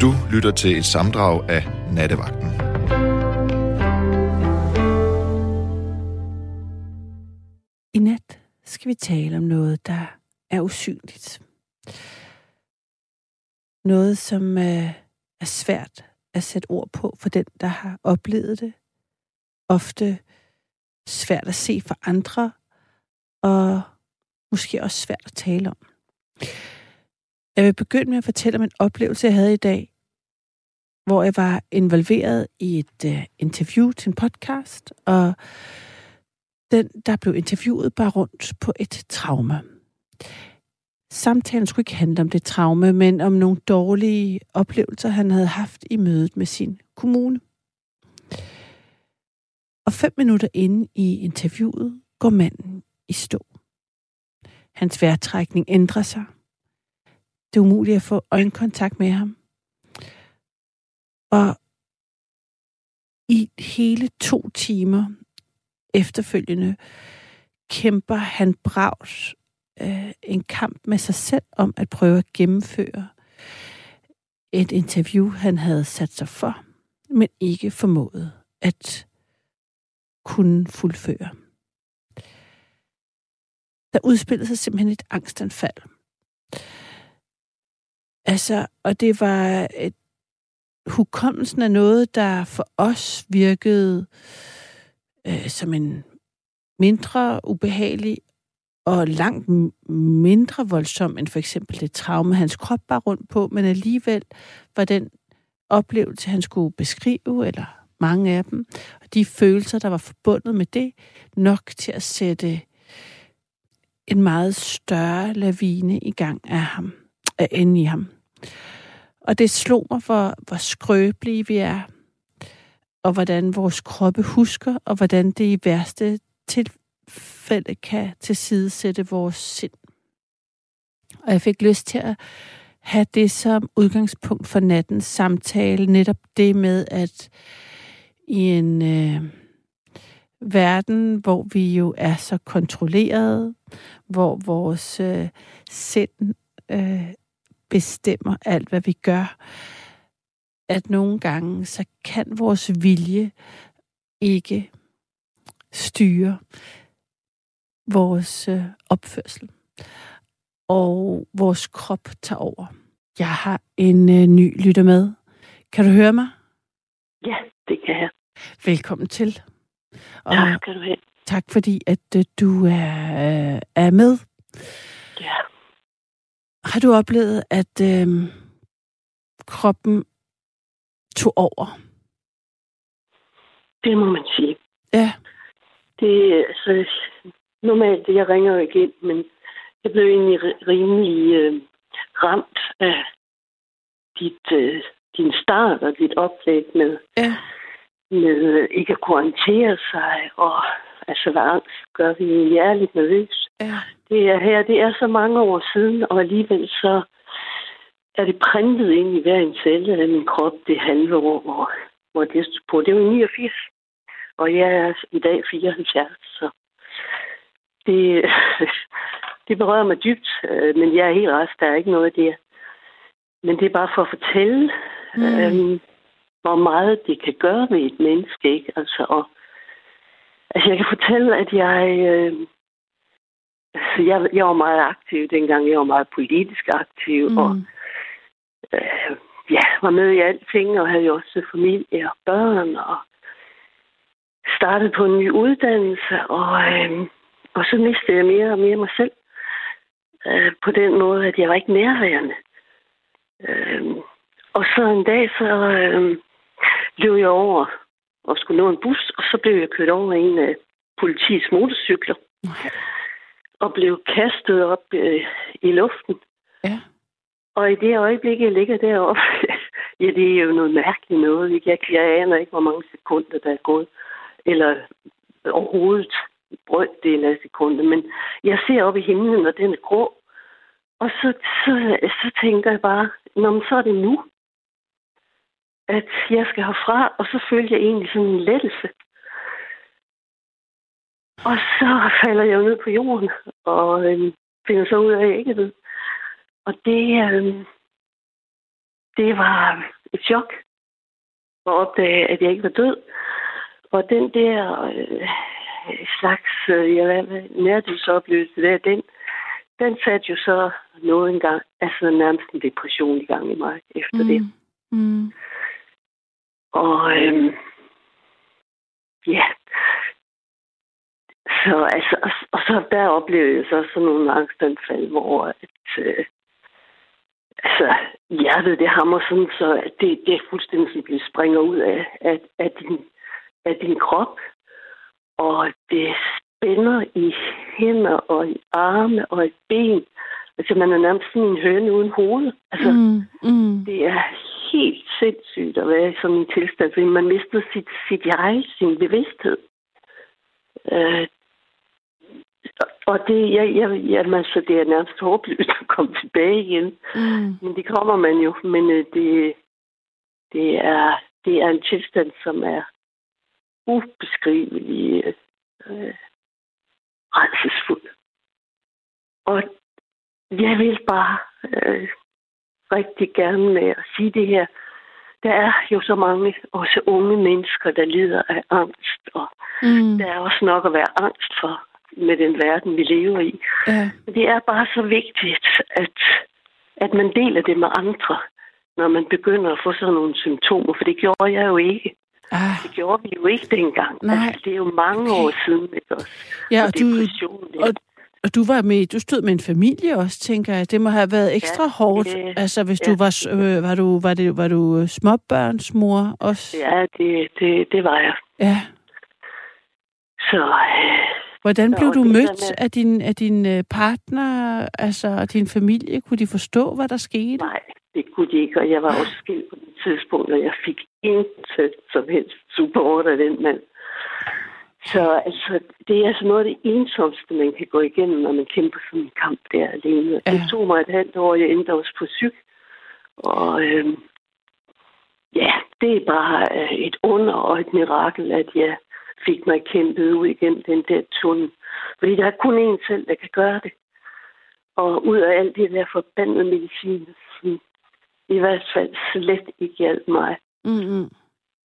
Du lytter til et samdrag af Nattevagten. I nat skal vi tale om noget, der er usynligt. Noget, som øh, er svært at sætte ord på for den, der har oplevet det. Ofte svært at se for andre, og måske også svært at tale om. Jeg vil begynde med at fortælle om en oplevelse, jeg havde i dag, hvor jeg var involveret i et uh, interview til en podcast, og den, der blev interviewet, bare rundt på et traume. Samtalen skulle ikke handle om det traume, men om nogle dårlige oplevelser, han havde haft i mødet med sin kommune. Og fem minutter inde i interviewet går manden i stå. Hans vejrtrækning ændrer sig. Det er umuligt at få øjenkontakt med ham. Og i hele to timer efterfølgende kæmper han bravs øh, en kamp med sig selv om at prøve at gennemføre et interview, han havde sat sig for, men ikke formået at kunne fuldføre. Der udspillede sig simpelthen et angstanfald. Altså, og det var et, hukommelsen af noget, der for os virkede øh, som en mindre ubehagelig og langt mindre voldsom end for eksempel det traume, hans krop var rundt på, men alligevel var den oplevelse, han skulle beskrive, eller mange af dem, og de følelser, der var forbundet med det, nok til at sætte en meget større lavine i gang af ham, af inde i ham. Og det slog mig, hvor, hvor skrøbelige vi er, og hvordan vores kroppe husker, og hvordan det i værste tilfælde kan tilsidesætte vores sind. Og jeg fik lyst til at have det som udgangspunkt for nattens samtale, netop det med, at i en øh, verden, hvor vi jo er så kontrolleret, hvor vores øh, sind øh, bestemmer alt, hvad vi gør, at nogle gange, så kan vores vilje ikke styre vores øh, opførsel. Og vores krop tager over. Jeg har en øh, ny lytter med. Kan du høre mig? Ja, det kan jeg. Velkommen til. Og tak skal du have. Tak fordi, at øh, du er, øh, er med. Ja. Har du oplevet, at øh, kroppen tog over? Det må man sige. Ja. Det altså, normalt, jeg ringer jo igen, men jeg blev egentlig rimelig øh, ramt af dit, øh, din start og dit oplæg med, ja. med øh, ikke at kunne orientere sig, og altså hvad angst gør vi hjerligt nervøs. Ja. Det er her, det er så mange år siden, og alligevel så er det printet ind i hver en celle af min krop det halve år, hvor, hvor det på. Det var 89, og jeg er i dag 74, så det, det berører mig dybt, øh, men jeg er helt rest, der er ikke noget der. Men det er bare for at fortælle, mm. øhm, hvor meget det kan gøre ved et menneske, ikke? Altså, og, altså jeg kan fortælle, at jeg, øh, altså jeg, jeg var meget aktiv dengang. Jeg var meget politisk aktiv, mm. og øh, ja, var med i alting, og havde jo også familie og børn, og startede på en ny uddannelse, og, øh, og så mistede jeg mere og mere mig selv. Øh, på den måde, at jeg var ikke nærværende. Øh, og så en dag, så øh, løb jeg over og skulle nå en bus, og så blev jeg kørt over en af politiets motorcykler. Okay. Og blev kastet op øh, i luften. Ja. Og i det øjeblik, jeg ligger deroppe, ja, det er jo noget mærkeligt noget. Jeg, jeg aner ikke, hvor mange sekunder, der er gået. Eller overhovedet brøddel af sekundet. Men jeg ser op i himlen, og den er grå. Og så, så, så tænker jeg bare, Nå, men så er det nu, at jeg skal herfra. Og så følger jeg egentlig sådan en lettelse. Og så falder jeg jo ned på jorden, og øh, finder så ud af, at jeg ikke ved. Og det, øh, det var et chok at opdage, at jeg ikke var død. Og den der øh, slags øh, nærdødsoplevelse der, den, den satte jo så noget engang, altså nærmest en depression i gang i mig efter mm. det. Mm. Og øhm, ja, så altså, og, og så der oplevede jeg så sådan nogle angstanfald, hvor at, øh, altså, hjertet det hammer sådan, så at det, det fuldstændig sådan, det springer ud af, af, af, din, af din krop, og det spænder i hænder og i arme og i ben. Altså, man er nærmest sådan en høne uden hoved. Altså, mm, mm. det er helt sindssygt at være i sådan en tilstand, fordi man mister sit, sit jeg, sin bevidsthed. Øh, og det, jeg, jeg, jamen, altså, det er nærmest håbløst at komme tilbage igen. Mm. Men det kommer man jo. Men øh, det, det, er, det er en tilstand, som er ubeskrivelig øh, redselsfuld. Og jeg vil bare øh, rigtig gerne med at sige det her. Der er jo så mange, også unge mennesker, der lider af angst, og mm. der er også nok at være angst for med den verden, vi lever i. Ja. Det er bare så vigtigt, at, at man deler det med andre, når man begynder at få sådan nogle symptomer, for det gjorde jeg jo ikke. Ah. Det gjorde vi jo ikke dengang. Nej. Altså, det er jo mange okay. år siden. Ikke også? Ja, og, og, du, og, og du var med, du stod med en familie også, tænker jeg. Det må have været ekstra ja, hårdt. Det, altså, hvis ja, du var, øh, var du, var det, var du øh, småbørnsmor også? Ja, det, det, det var jeg. Ja. Så, øh, Hvordan blev du mødt med... af din, af din øh, partner, altså og din familie? Kunne de forstå, hvad der skete? Nej, det kunne de ikke, og jeg var også skilt på det tidspunkt, og jeg fik intet som helst support af den mand. Så altså, det er altså noget af det ensomste, man kan gå igennem, når man kæmper sådan en kamp der alene. Ja. Det tog mig et halvt år, jeg endte også på syg. Og øhm, ja, det er bare øh, et under og et mirakel, at jeg fik mig kæmpet ud igennem den der tunnel. Fordi der er kun én selv, der kan gøre det. Og ud af alt det der forbandede medicin, i hvert fald slet ikke hjalp mig. Mm-hmm.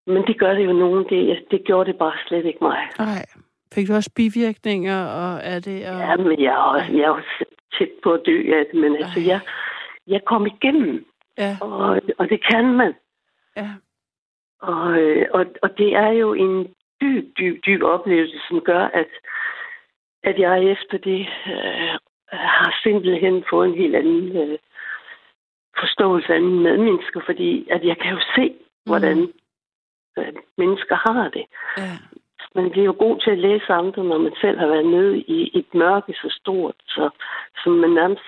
Men det gør det jo nogen. Det, det gjorde det bare slet ikke mig. Nej. Fik du også bivirkninger, og er det... Og... Ja, men jeg er, også, jeg er også tæt på at dø af det, men altså, jeg, jeg kom igennem. Ja. Og, og det kan man. Ja. Og, og, og det er jo en dyb, dyb, dyb oplevelse, som gør, at, at jeg efter det øh, har simpelthen fået en helt anden øh, forståelse af mine medmennesker, fordi at jeg kan jo se, hvordan mm. Øh, mennesker har det. Ja. Man bliver jo god til at læse andre, når man selv har været nede i et mørke så stort, så, som man nærmest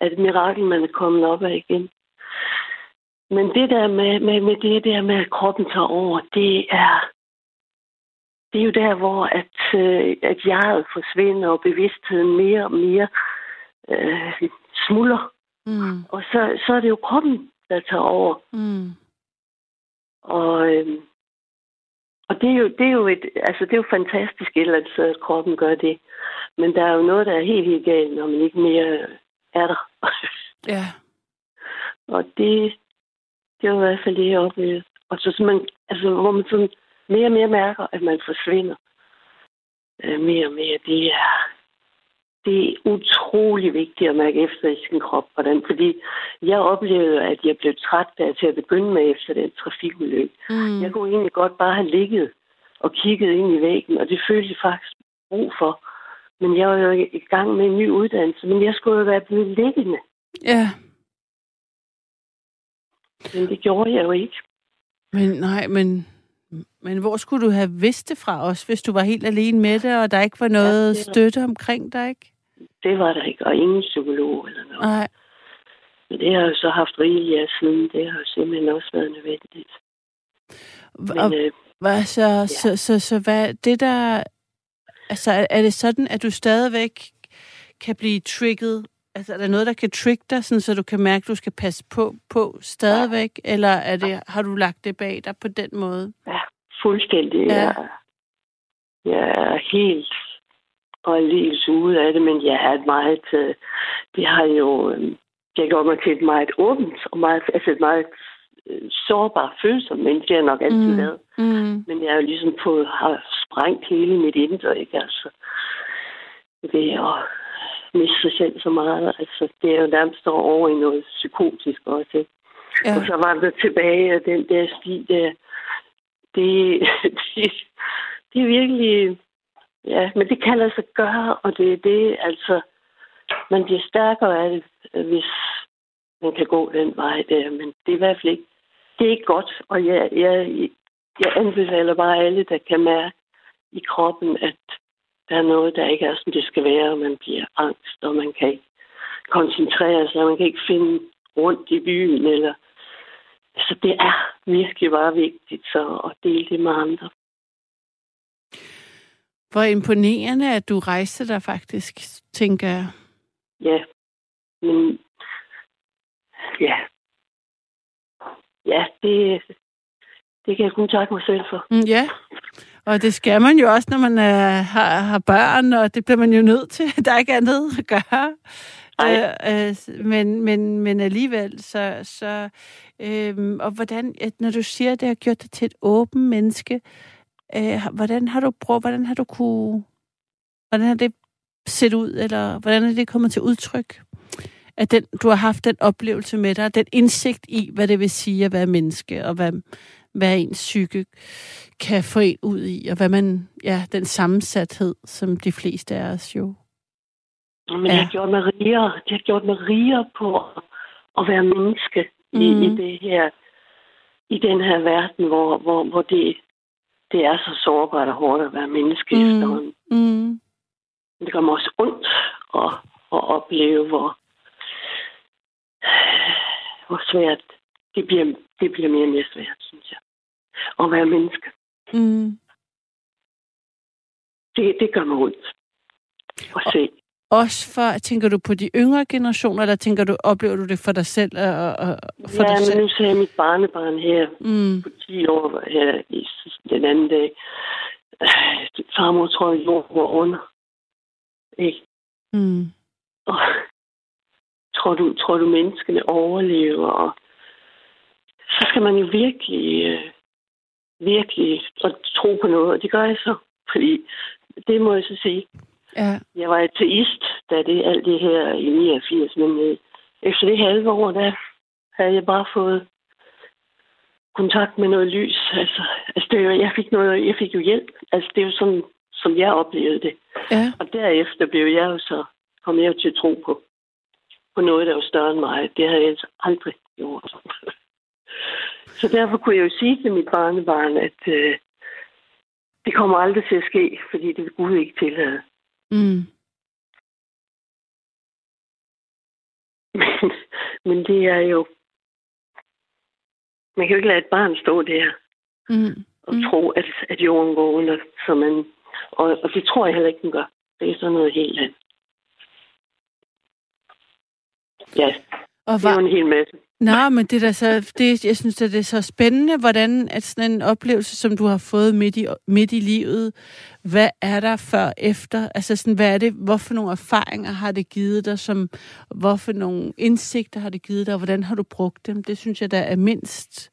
er et mirakel, man er kommet op af igen. Men det der med, med, med det der med, at kroppen tager over, det er, det er jo der, hvor at, øh, at jeg forsvinder, og bevidstheden mere og mere øh, smuldrer. Mm. Og så, så er det jo kroppen, der tager over. Mm. Og, øh, og det er jo, det er jo et, altså det er jo fantastisk et eller andet at kroppen gør det. Men der er jo noget, der er helt, helt galt, når man ikke mere er der. ja. Og det, det er jo i hvert fald det, jeg oplevede. Og så man, altså, hvor man sådan mere og mere mærker, at man forsvinder øh, mere og mere. Det er, det er utrolig vigtigt at mærke efter i sin krop. Hvordan, fordi jeg oplevede, at jeg blev træt der til at begynde med efter den trafikulykke. Mm. Jeg kunne egentlig godt bare have ligget og kigget ind i væggen, og det følte jeg faktisk brug for. Men jeg var jo i gang med en ny uddannelse, men jeg skulle jo være blevet liggende. Ja. Men det gjorde jeg jo ikke. Men nej, men men hvor skulle du have vidst det fra os, hvis du var helt alene med det, og der ikke var noget ja, støtte omkring dig, ikke? Det var der ikke, og ingen psykolog eller noget. Nej. Men det har jeg så haft rigeligt af siden. Det har simpelthen også været nødvendigt. Men, og, øh, hvad, så, ja. så, så, så hvad, det der... Altså, er det sådan, at du stadigvæk kan blive trigget? Altså, er der noget, der kan trigge dig, sådan, så du kan mærke, at du skal passe på, på stadigvæk? Ja. Eller er det, har du lagt det bag dig på den måde? Ja, fuldstændig. Ja. Jeg, jeg er helt og aldeles ude af det, men jeg er meget... Øh, det har jo... Øh, jeg gjorde mig til et meget åbent og meget, altså et meget øh, sårbar følsom menneske. Det jeg nok altid Mm. været. Mm. Men jeg har jo ligesom fået, har sprængt hele mit indre, ikke? Altså, ved at miste sig selv så meget. Altså, det er jo nærmest over i noget psykotisk også, ikke? Ja. Og så var der tilbage af den der sti der. Det, det, det er virkelig... Ja, men det kan lade sig gøre, og det er det, altså... Man bliver stærkere af det, øh, hvis man kan gå den vej der, men det er i hvert fald ikke... Det er ikke godt, og jeg, jeg, jeg anbefaler bare alle, der kan mærke i kroppen, at der er noget, der ikke er, som det skal være, og man bliver angst, og man kan ikke koncentrere sig, og man kan ikke finde rundt i byen, eller så det er virkelig bare vigtigt så at dele det med andre. Hvor imponerende, at du rejste dig faktisk, tænker jeg. Ja, men ja, ja, det, det kan jeg kun takke mig selv for. Mm, ja, og det skal man jo også, når man øh, har, har børn, og det bliver man jo nødt til. Der er ikke andet at gøre. Øh, øh, men, men, men alligevel, så... så øh, og hvordan, at når du siger, at det har gjort dig til et åbent menneske, øh, hvordan har du brugt, hvordan har du kunne... Hvordan har det set ud, eller hvordan er det kommet til udtryk? At den, du har haft den oplevelse med dig, den indsigt i, hvad det vil sige at være menneske, og hvad, hvad ens psyke kan få en ud i, og hvad man, ja, den sammensathed, som de fleste af os jo. Men Ja. det har gjort mig rigere. Det har gjort mig rigere på at, være menneske mm. i, Mhm. i det her, i den her verden, hvor, hvor, hvor det, det er så sårbart og hårdt at være menneske mm. Efterhånden. Mm. Det gør mig også ondt at, at opleve, hvor, hvor svært det bliver, det bliver mere og mere svært, synes jeg. At være menneske. Mm. Det, det gør mig ondt at se. Også for, tænker du på de yngre generationer, eller tænker du, oplever du det for dig selv? Og, og, for Ja, dig selv? nu ser jeg mit barnebarn her Mm. på 10 år her i den anden dag. Øh, Farmor tror, at jorden går under. Ikke? Mm. Og tror du, tror du, menneskene overlever? Og så skal man jo virkelig, øh, virkelig og tro på noget, og det gør jeg så. Fordi det må jeg så sige. Ja. Jeg var ateist, da det alt det her i 89, men øh, efter det halve år, der havde jeg bare fået kontakt med noget lys. Altså, altså det, jo- jeg, fik noget, jeg fik jo hjælp. Altså, det er jo sådan, som jeg oplevede det. Ja. Og derefter blev jeg jo så, kom jeg jo til at tro på, på noget, der var større end mig. Det havde jeg altså aldrig gjort. så derfor kunne jeg jo sige til mit barnebarn, at øh, det kommer aldrig til at ske, fordi det vil Gud ikke tillade. Mm. Men, men det er jo... Man kan jo ikke lade et barn stå der Mm. og Mm. tro, at, at jorden går under. Så man, og, og det tror jeg heller ikke, den gør. Det er sådan noget helt andet. Ja, Og det er jo var, en hel masse. Nå, men det er så, det, jeg synes, at det er så spændende, hvordan at sådan en oplevelse, som du har fået midt i, midt i livet, hvad er der før og efter? Altså sådan, hvad er det, hvorfor nogle erfaringer har det givet dig, som, hvorfor nogle indsigter har det givet dig, og hvordan har du brugt dem? Det synes jeg, der er mindst,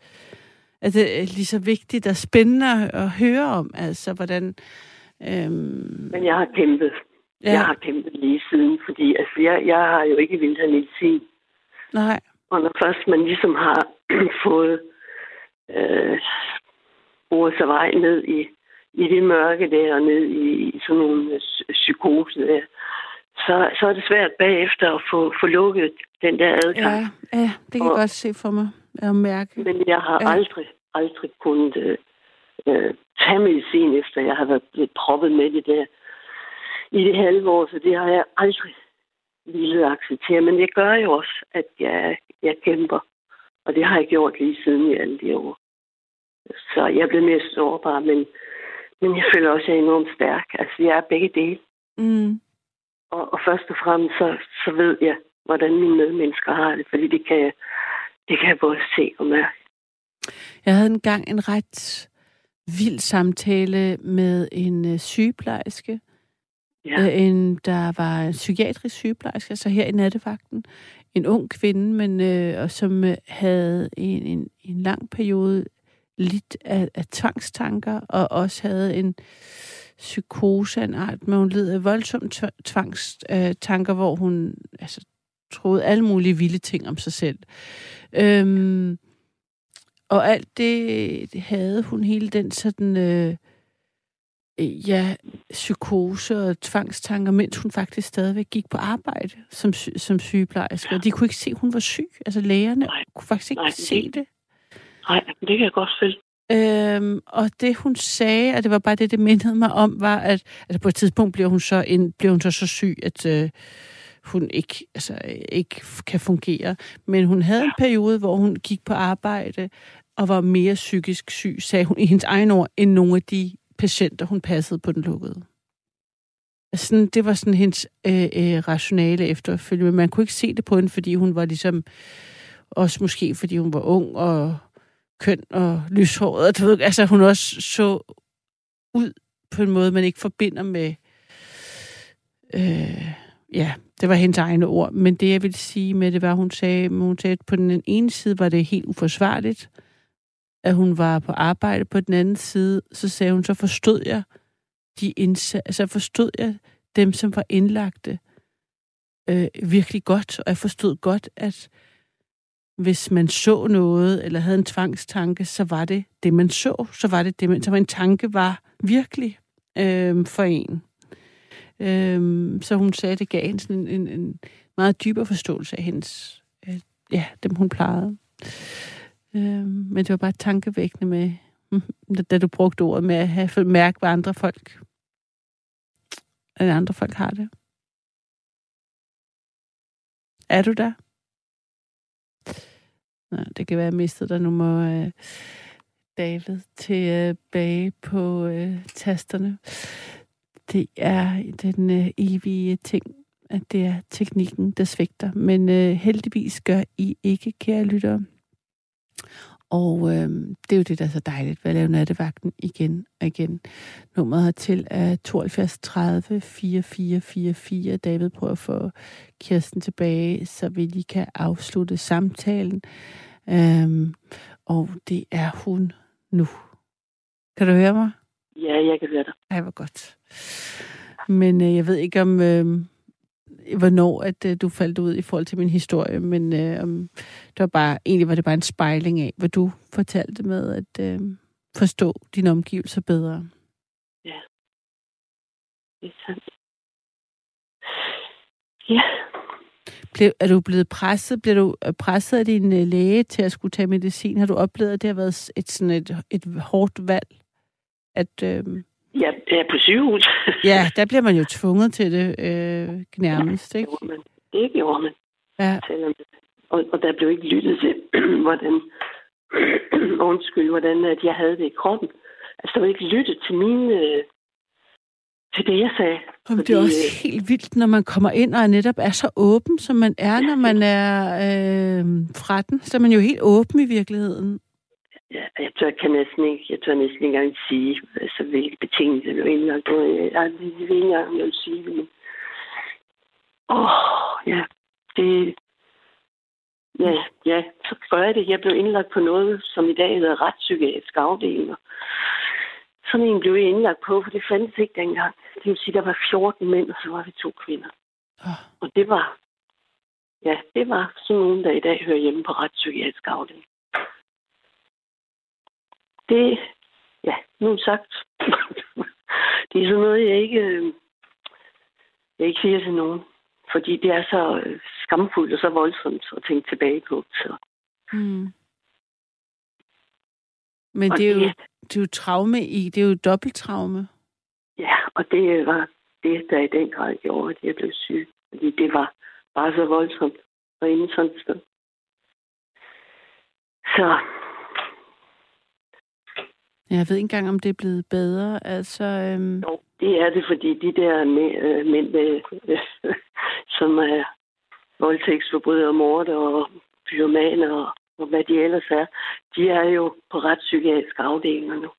er lige så vigtigt og spændende at høre om, altså hvordan... Øhm, Men jeg har kæmpet. Ja. Jeg har kæmpet lige siden, fordi altså, jeg, jeg har jo ikke vildt have medicin. Nej. Og når først man ligesom har fået øh, boret sig vej ned i, i det mørke der, og ned i, i sådan nogle øh, psykose der, så, så er det svært bagefter at få, få lukket den der adgang. Ja, ja, det kan jeg Og- godt se for mig og mærke. Men jeg har Ja. ja. aldrig, aldrig kunnet øh, øh, tage medicin, efter jeg har været blevet proppet med det der i det halve år, så det har jeg aldrig ville acceptere. Men det gør jo også, at jeg, jeg kæmper. Og det har jeg gjort lige siden i alle de år. Så jeg blevet mere sårbar, men, men jeg føler også, at jeg er enormt stærk. Altså, jeg er begge dele. Mm. Og, og først og fremmest, så, så ved jeg, hvordan mine medmennesker har det, fordi det kan jeg, det kan jeg både se og mærke. Jeg havde engang en ret vild samtale med en øh, sygeplejerske, Ja. Øh, en, der var en psykiatrisk sygeplejerske, altså her i nattevagten. en ung kvinde, men øh, og som øh, havde en, en, en lang periode lidt af, af tvangstanker, og også havde en psykose af en art, men hun led af voldsomme tvangstanker, hvor hun altså, troede alle mulige vilde ting om sig selv. Øhm, og alt det, det havde hun hele den sådan... Øh, ja, psykose og tvangstanker, mens hun faktisk stadigvæk gik på arbejde som, som sygeplejerske. Ja. Og de kunne ikke se, at hun var syg. Altså lægerne Nej. kunne faktisk ikke Nej, se det. det. Nej, det kan jeg godt følge. Øhm, og det hun sagde, og det var bare det, det mindede mig om, var, at altså på et tidspunkt blev hun så, en, blev hun så, så syg, at øh, hun ikke, altså, ikke kan fungere. Men hun havde en periode, hvor hun gik på arbejde og var mere psykisk syg, sagde hun i hendes egen ord, end nogle af de patienter, hun passede på den lukkede. Altså, sådan, det var sådan hendes øh, øh, rationale efterfølgende, men man kunne ikke se det på hende, fordi hun var ligesom, også måske fordi hun var ung og køn og lyshåret, og du ved, altså hun også så ud på en måde, man ikke forbinder med, øh, ja, det var hendes egne ord, men det jeg vil sige med det var, hun sagde, hun sagde, at på den ene side var det helt uforsvarligt, at hun var på arbejde. På den anden side, så sagde hun, så forstod jeg de indsat, altså forstod jeg dem, som var indlagte øh, virkelig godt. Og jeg forstod godt, at hvis man så noget, eller havde en tvangstanke, så var det det, man så. Så var det det, man, så en tanke var virkelig øh, for en. Øh, så hun sagde, at det gav en, sådan en, en, en meget dybere forståelse af hendes, øh, ja, dem hun plejede. Øh, Øhm, men det var bare tankevækkende med, mm, da du brugte ordet med at have mærke, hvad andre folk, at andre folk har det. Er du der? Nå, det kan være, at jeg mistede dig. Nu må øh, David tilbage øh, på øh, tasterne. Det er den øh, evige ting, at det er teknikken, der svigter. Men øh, heldigvis gør I ikke, kære lyttere. Og øh, det er jo det, der er så dejligt ved at lave nattevagten igen og igen. Nummeret hertil er 72 30 4444. David prøver at få Kirsten tilbage, så vi lige kan afslutte samtalen. Øhm, og det er hun nu. Kan du høre mig? Ja, jeg kan høre dig. Ej, hvor godt. Men øh, jeg ved ikke om... Øh, hvornår at øh, du faldt ud i forhold til min historie, men øh, det var bare, egentlig var det bare en spejling af, hvad du fortalte med at øh, forstå dine omgivelser bedre. Ja. Det er sandt. Ja. Blev, er du blevet presset? Bliver du øh, presset af din øh, læge til at skulle tage medicin? Har du oplevet, at det har været et, sådan et, et hårdt valg? At, øh, Ja, er på sygehus. ja, der bliver man jo tvunget til det øh, nærmest, ikke? Det, man. det gjorde man. Ja. Og, og der blev ikke lyttet til, hvordan, undskyld, hvordan at jeg havde det i kroppen. Altså, der var ikke lyttet til mine, øh, til det, jeg sagde. Jamen, det er også øh, helt vildt, når man kommer ind og netop er så åben, som man er, ja, når man er øh, fra den. Så er man jo helt åben i virkeligheden ja, jeg tør, kan næsten ikke, jeg tør næsten ikke engang sige, altså, hvilke betingelser var indlagt. Jeg, jeg vil ikke engang jeg vil sige det. Åh, oh, ja, det... Ja, ja, så gør jeg det. Jeg blev indlagt på noget, som i dag hedder retspsykiatrisk afdeling. Sådan en blev jeg indlagt på, for det fandtes ikke dengang. Det vil sige, der var 14 mænd, og så var vi to kvinder. Oh. Og det var, ja, det var sådan nogen, der i dag hører hjemme på retspsykiatrisk afdeling det, ja, nu sagt. det er sådan noget, jeg ikke, øh, jeg ikke siger til nogen. Fordi det er så øh, skamfuldt og så voldsomt at tænke tilbage på. Så. Mm. Men det er, jo, det er jo traume i, det er jo dobbelt traume. Ja, og det var det, der i den grad gjorde, at jeg blev syg. Fordi det var bare så voldsomt og inde sådan sted. Så Jeg ved ikke engang, om det er blevet bedre. Altså, øhm... Jo, det er det, fordi de der øh, mænd, øh, som er voldtægtsforbrydere, morder og pyromaner og, og hvad de ellers er, de er jo på retspsykiatriske afdelinger nu.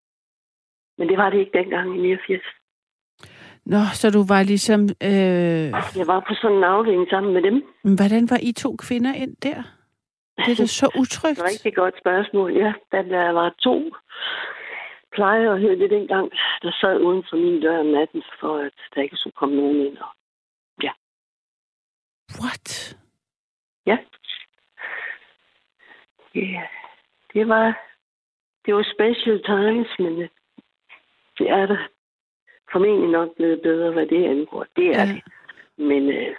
Men det var det ikke dengang i 89. Nå, så du var ligesom... Øh... Jeg var på sådan en afdeling sammen med dem. Men hvordan var I to kvinder ind der? Det er da så utrygt. Det er et rigtig godt spørgsmål, ja. Der var to plejer hed det dengang, der sad uden for min dør om natten, for at der ikke skulle komme nogen ind. Og ja. What? Ja. Ja, det var, det var special times, men øh, det er der formentlig nok blevet bedre, hvad det angår. Det er Ja. det. Men, øh,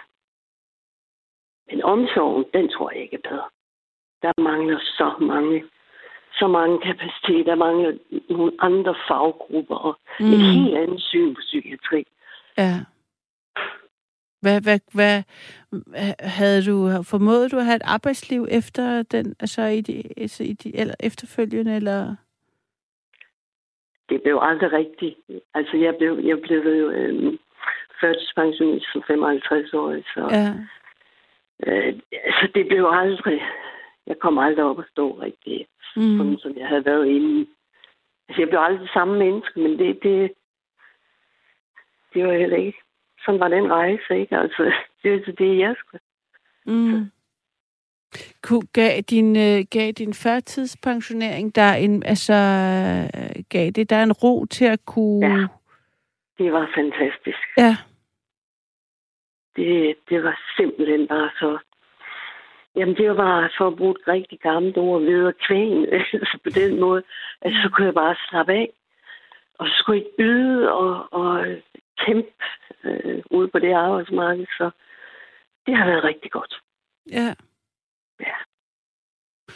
men omsorgen, den tror jeg ikke er bedre. Der mangler så mange, så mange kapaciteter, der mangler nogle andre faggrupper og mm. et helt andet syn på psykiatri. Ja. Hvad, hvad, hvad, havde du formået du at have et arbejdsliv efter den, altså i de, altså i de eller efterfølgende, eller? Det blev aldrig rigtigt. Altså, jeg blev, jeg blev jo øh, førtidspensionist som 55 år, så Ja. øh, altså, det blev aldrig... Jeg kom aldrig op at stå rigtig, mm. Sådan som jeg havde været inde. Altså, jeg blev aldrig det samme menneske, men det, det, det var heller ikke... Sådan var den rejse, ikke? Altså, det så det, jeg skulle. Mm. Ku- Gav din, øh, gav din førtidspensionering der en, altså, øh, gav det der en ro til at kunne... Ja. Det var fantastisk. ja. Det, det var simpelthen bare så... Jamen, det var for at bruge et rigtig gammelt ord ved at kvæne. altså på den måde, at så kunne jeg bare slappe af. Og så skulle jeg ikke yde og, og kæmpe øh, ude på det arbejdsmarked. Så det har været rigtig godt. ja.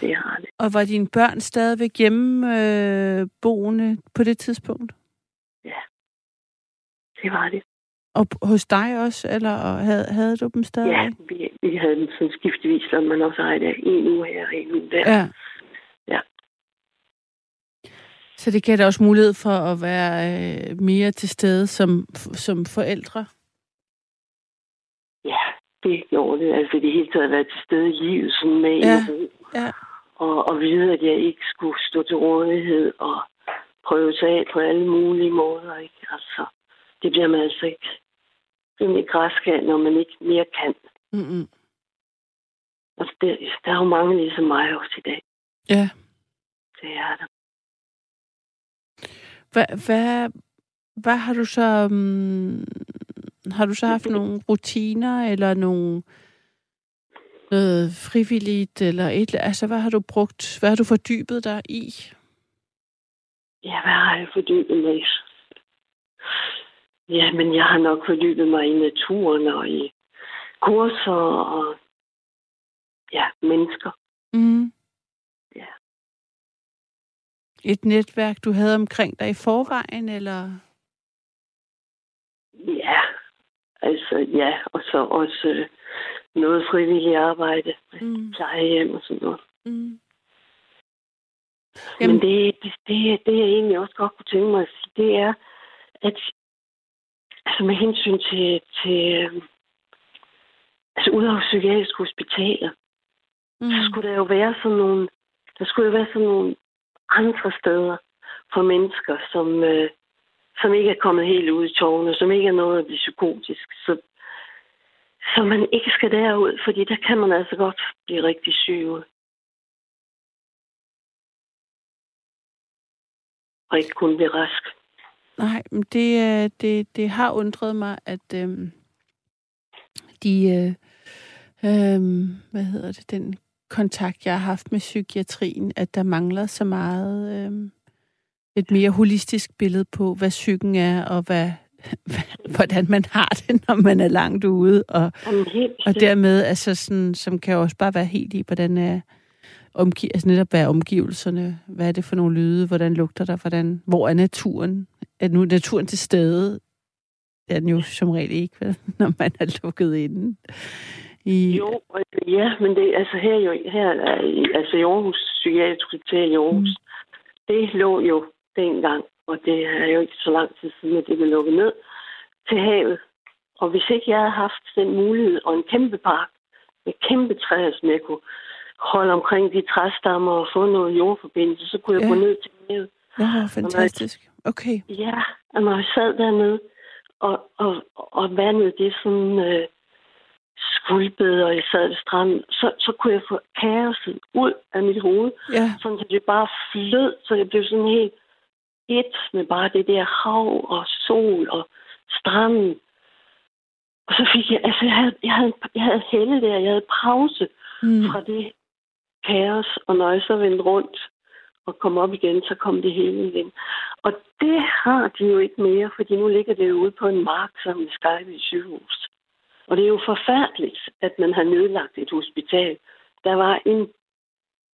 Det har det. Og var dine børn stadigvæk hjemme øh, boende på det tidspunkt? Det var det. Og hos dig også, eller havde, havde du dem stadig? Ja, vi, vi havde den sådan skiftevis, så man også har det en uge her og en uge der. ja. Ja. Så det gav dig også mulighed for at være øh, mere til stede som, som forældre? Ja, det gjorde det. Altså det hele taget været til stede i livet, sådan med Ja, en ja. Og, og vide, at jeg ikke skulle stå til rådighed og prøve sig af på alle mulige måder. Ikke? Altså, det bliver man altså ikke rimelig græsk af, når man ikke mere kan. Mm-mm. Altså, det, der er jo mange ligesom mig også i dag. Ja. Det er der. Hvad, hvad, hvad har du så... Um, har du så haft nogle rutiner, eller nogle noget frivilligt, eller et, altså hvad har du brugt, hvad har du fordybet dig i? Ja, hvad har jeg fordybet mig i? Ja, men jeg har nok fordybet mig i naturen og i kurser og ja, mennesker. Mm. Ja. Et netværk, du havde omkring dig i forvejen, eller? Ja, altså ja, og så også øh, noget frivilligt arbejde, Mm. plejehjem og sådan noget. Mm. Jamen. Men det, det, det, det, jeg egentlig også godt kunne tænke mig at sige, det er, at altså med hensyn til, til øh, altså udover psykiatriske hospitaler, Mm. så skulle der jo være sådan nogle, der skulle jo være sådan nogle andre steder for mennesker, som, øh, som ikke er kommet helt ud i tårne, som ikke er noget at blive psykotisk, så, så man ikke skal derud, fordi der kan man altså godt blive rigtig syg. Og ikke kun blive rask. Nej, men det, øh, det, det har undret mig, at øhm, de, øh, øhm, hvad hedder det, den kontakt, jeg har haft med psykiatrien, at der mangler så meget øhm, et mere holistisk billede på, hvad psyken er, og hvad, hvordan man har det, når man er langt ude, og, og dermed, altså sådan, som kan også bare være helt i, hvordan er omgi- altså netop hvad er omgivelserne, hvad er det for nogle lyde, hvordan lugter der, hvordan, hvor er naturen, er nu naturen til stede? Det er den jo som regel ikke, vel, når man er lukket inde. I, Jo, ja, men det, altså her, jo, her er, altså i Aarhus, Psykiatrisk Hospital i Aarhus, mm. det lå jo dengang, og det er jo ikke så lang tid siden, at det blev lukket ned til havet. Og hvis ikke jeg havde haft den mulighed, og en kæmpe park med kæmpe træer, som jeg kunne holde omkring de træstammer og få noget jordforbindelse, så kunne jeg Ja. gå ned til havet. Nå, fantastisk. Okay. Ja, og når jeg sad dernede og, og, og vandet, det sådan øh, skulpet, og jeg sad ved stranden, så, så kunne jeg få kaoset ud af mit hoved, Ja. sådan så det bare flød, så det blev sådan helt et med bare det der hav og sol og stranden. Og så fik jeg, altså jeg havde, jeg havde, jeg havde helle der, jeg havde pause Mm. fra det kaos, og når jeg så vendte rundt og kom op igen, så kom det hele igen. Og det har de jo ikke mere, fordi nu ligger det jo ude på en mark som i Skype sygehus. Og det er jo forfærdeligt, at man har nedlagt et hospital. Der var en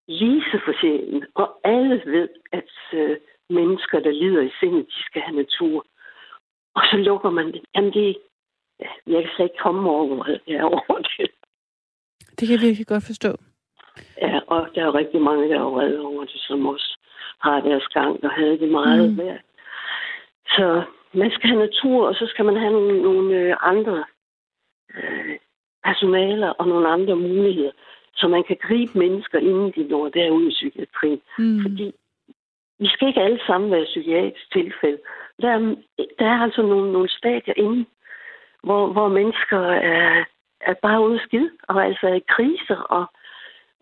lise for sjælen, og alle ved, at øh, mennesker, der lider i sindet, de skal have natur. Og så lukker man det. Jamen det, ja, jeg kan slet ikke komme over, det. jeg er over det. Det kan jeg virkelig godt forstå. Ja, og der er rigtig mange, der er vrede over det, som også har deres gang og havde det meget Mm. værd. Så man skal have natur, og så skal man have nogle, nogle øh, andre øh, personaler og nogle andre muligheder, så man kan gribe mennesker, inden de når derud i psykiatrien. Mm. Fordi vi skal ikke alle sammen være psykiatrisk tilfælde. Der er, der er altså nogle, nogle stadier inde, hvor, hvor mennesker er, er bare ude skid, og altså er i kriser og,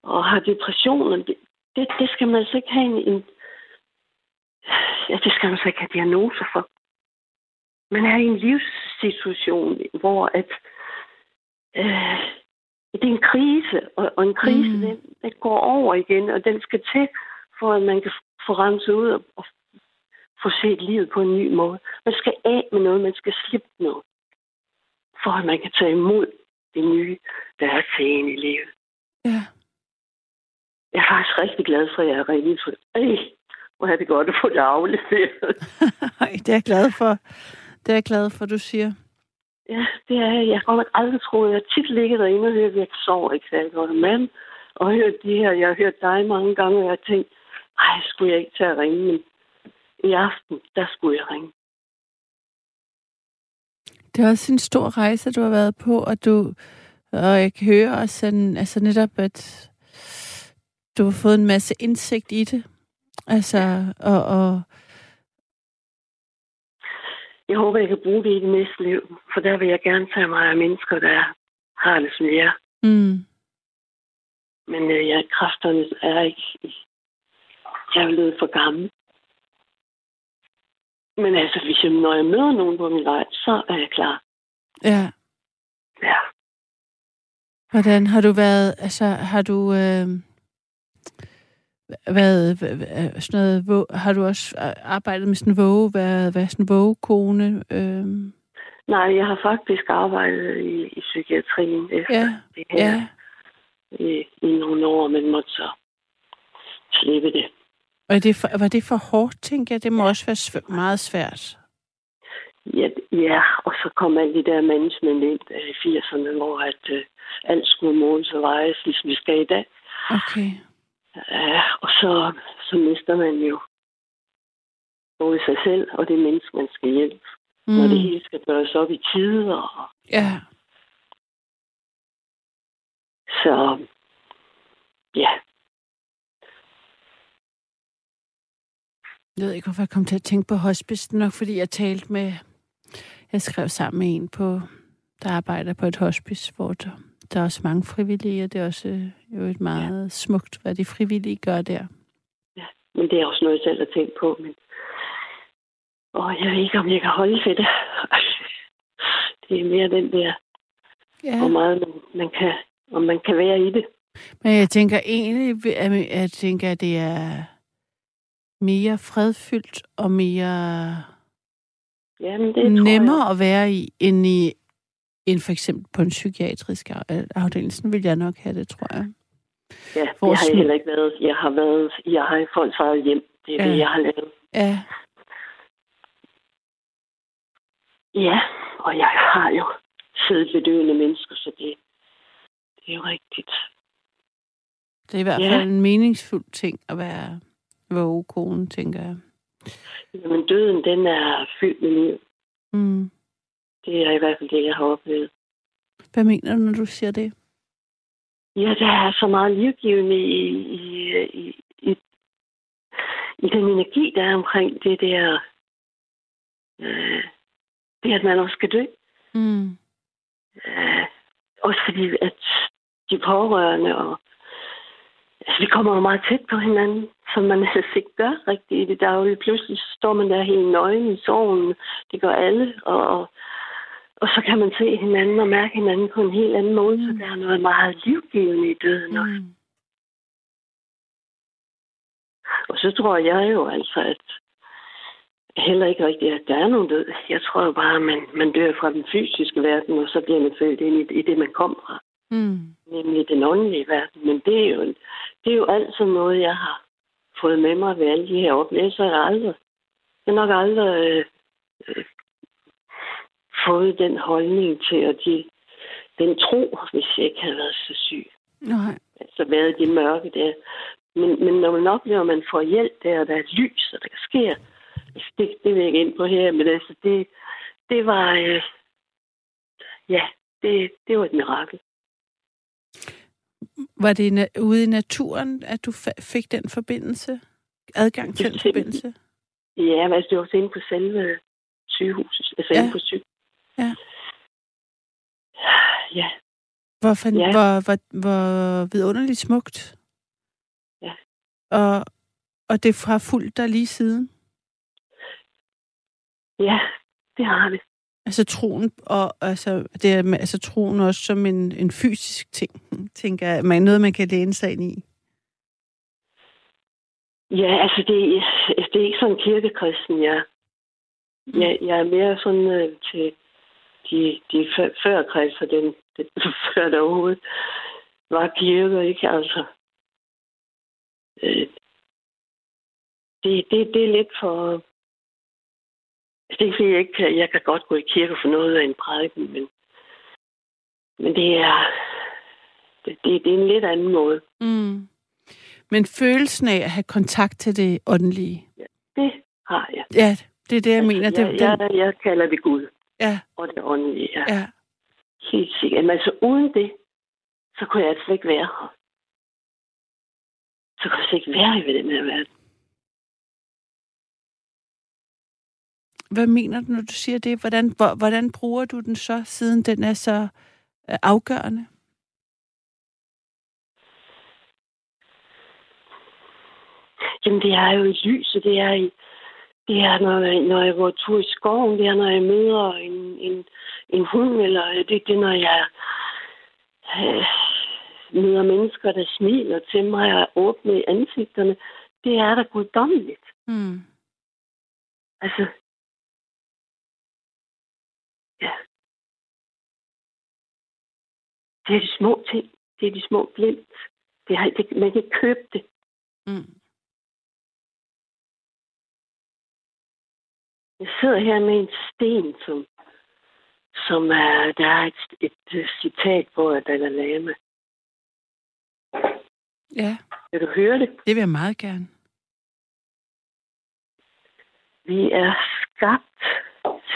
og har depressioner. Det, det, det skal man altså ikke have en, en ja, det skal man altså ikke have diagnoser for. Man er i en livssituation, hvor at øh, det er en krise, og, og en krise, Mm. mm. den, den går over igen, og den skal til, for at man kan få renset ud og, og få set livet på en ny måde. Man skal af med noget, man skal slippe noget, for at man kan tage imod det nye, der er til en i livet. Ja. Jeg er faktisk rigtig glad for, at jeg er rigtig for Ej, hvor er det godt at få det afleveret. Ej, det er jeg glad for. Det er jeg glad for, du siger. Ja, det er jeg. Jeg har aldrig troet. Jeg har tit ligget derinde og hørt, at jeg sover ikke særlig godt. Men, og hørt de her, jeg har hørt dig mange gange, og jeg har tænkt, ej, skulle jeg ikke tage at ringe, men i aften, der skulle jeg ringe. Det er også en stor rejse, du har været på, og du og jeg kan høre også sådan, altså netop, at du har fået en masse indsigt i det. Altså, og, og Jeg håber, jeg kan bruge det i det næste liv, for der vil jeg gerne tage mig af mennesker, der har det som jeg. mm, Men øh, jeg, kræfterne er ikke... Jeg er blevet for gammel. Men altså, hvis jeg, når jeg møder nogen på min vej, så er jeg klar. ja. Ja. Hvordan har du været, altså har du øh, været, hva- hva- sådan noget, vå- har du også arbejdet med sådan en våge, været, været sådan en vågekone? Øh, Nej, jeg har faktisk arbejdet i, i psykiatrien efter ja, det her ja. i, i nogle år, men måtte så slippe det. Og det for, var det for hårdt, tænker jeg? Det må også være sv- meget svært. Ja, ja, og så kom alt det der management ind øh, i 80'erne, hvor at, øh, alt skulle måles og vejes, ligesom vi skal i dag. Okay. Ja, og så, så mister man jo både sig selv og det menneske, man skal hjælpe. Mm. Når det hele skal gøres op i tide. Og, Ja. så ja, Jeg ved ikke, hvorfor jeg kom til at tænke på hospice. Det nok fordi jeg talte med... Jeg skrev sammen med en, på, der arbejder på et hospice, hvor der, der er også mange frivillige, og det er også øh, jo et meget ja. smukt, hvad de frivillige gør der. men det er også noget, jeg selv har tænkt på. Men... Og jeg ved ikke, om jeg kan holde til det. det er mere den der, Ja. hvor meget man, man kan, om man kan være i det. Men jeg tænker egentlig, at jeg tænker, at det er mere fredfyldt og mere Jamen, det tror nemmere at være i, end, i, end for eksempel på en psykiatrisk af- afdeling. Sådan vil jeg nok have det, tror jeg. Ja, Hvor det har jeg heller ikke været. Jeg har været, jeg har folks eget hjem. Det er Ja. det, jeg har lavet. Ja, Ja, og jeg har jo siddet ved døende mennesker, så det, det er jo rigtigt. det er i hvert Ja. fald en meningsfuld ting at være vågekone, tænker jeg. Men døden, den er fyldt med liv. Mm. Det er i hvert fald det, jeg har oplevet. Hvad mener du, når du siger det? Ja, der er så meget livgivende i, i, i, i, i den energi, der er omkring det der øh, det at man også skal dø. Mm. Øh, også fordi, at de pårørende og altså, vi kommer jo meget tæt på hinanden, som man ellers ikke gør rigtigt i det daglige. Pludselig står man der helt nøgen i sorgen. Det gør alle, og, og, og så kan man se hinanden og mærke hinanden på en helt anden måde, mm. så der er noget meget livgivende i døden også. Mm. Og så tror jeg jo altså, at heller ikke rigtigt, at der er nogen død. Jeg tror jo bare, at man, man dør fra den fysiske verden, og så bliver man født ind i, i det, man kom fra. Mm. Nemlig den åndelige verden. Men det er jo, det er jo altid noget, jeg har fået med mig ved alle de her oplevelser. Jeg har aldrig, jeg har nok aldrig øh, fået den holdning til, at de, den tro, hvis jeg ikke havde været så syg. Nej. Altså været i det mørke der. Men, men når man oplever, at man får hjælp der, og der er lys, og der sker, altså det, det vil jeg ikke ind på her, men altså det, det var, øh, ja, det, det var et mirakel. Var det ude i naturen, at du fik den forbindelse? Adgang til den forbindelse? Ja, men altså, det var også inde på selve sygehuset, altså Ja. inde på syg. Ja. Ja, Hvor, fan- Ja. hvor, hvor, hvor vidunderligt smukt. Ja. Og, og det har fulgt dig lige siden. ja, det har det. Altså troen, og altså, det er, altså troen også som en, en fysisk ting, tænker jeg. Man, noget, man kan læne sig ind i. Ja, altså det, det er ikke sådan kirkekristen, jeg, jeg, jeg er mere sådan øh, til de, de før, kredser, den, den, før der overhovedet var kirke, ikke? Altså, øh, det, det, det er lidt for... altså, Det er ikke, fordi jeg ikke kan, jeg kan godt gå i kirke for noget af en prædiken, men, men det er, det, det, det er en lidt anden måde. Mm. Men følelsen af at have kontakt til det åndelige, Det har jeg. ja, det er det, jeg mener. Altså, Det, jeg, den, jeg, jeg kalder det Gud ja, og det åndelige. Ja. ja. Helt sikkert. Men altså uden det, så kunne jeg altså ikke være her. Så kunne jeg slet ikke være i den her verden. Hvad mener du, når du siger det? Hvordan, hvor, hvordan bruger du den så, siden den er så øh, afgørende? Jamen, det er jo i lyset. Det er, i, det er når, jeg, når jeg går tur i skoven. Det er, når jeg møder en, en, en hund. Eller det, det er, når jeg øh, møder mennesker, der smiler til mig og åbner i ansigterne. Det er da guddommeligt. Mm. Altså, ja. Det er de små ting. Det er de små glimt. Det har, det, man kan ikke købe det. Mm. Jeg sidder her med en sten, som, som er, der er et, et, et citat på af Dalai Lama. Ja, Vil du høre det? det vil jeg meget gerne. Vi er skabt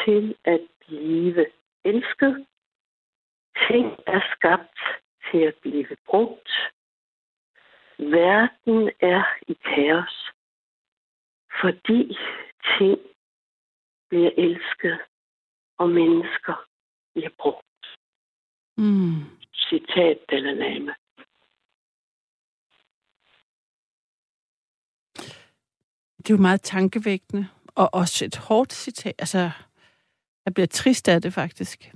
til at blive elsket. Ting er skabt til at blive brugt. Verden er i kaos, fordi ting bliver elsket, og mennesker bliver brugt. Mm. Citat Dalai Lama. Det er jo meget tankevækkende, og også et hårdt citat. Altså, jeg bliver trist af det faktisk.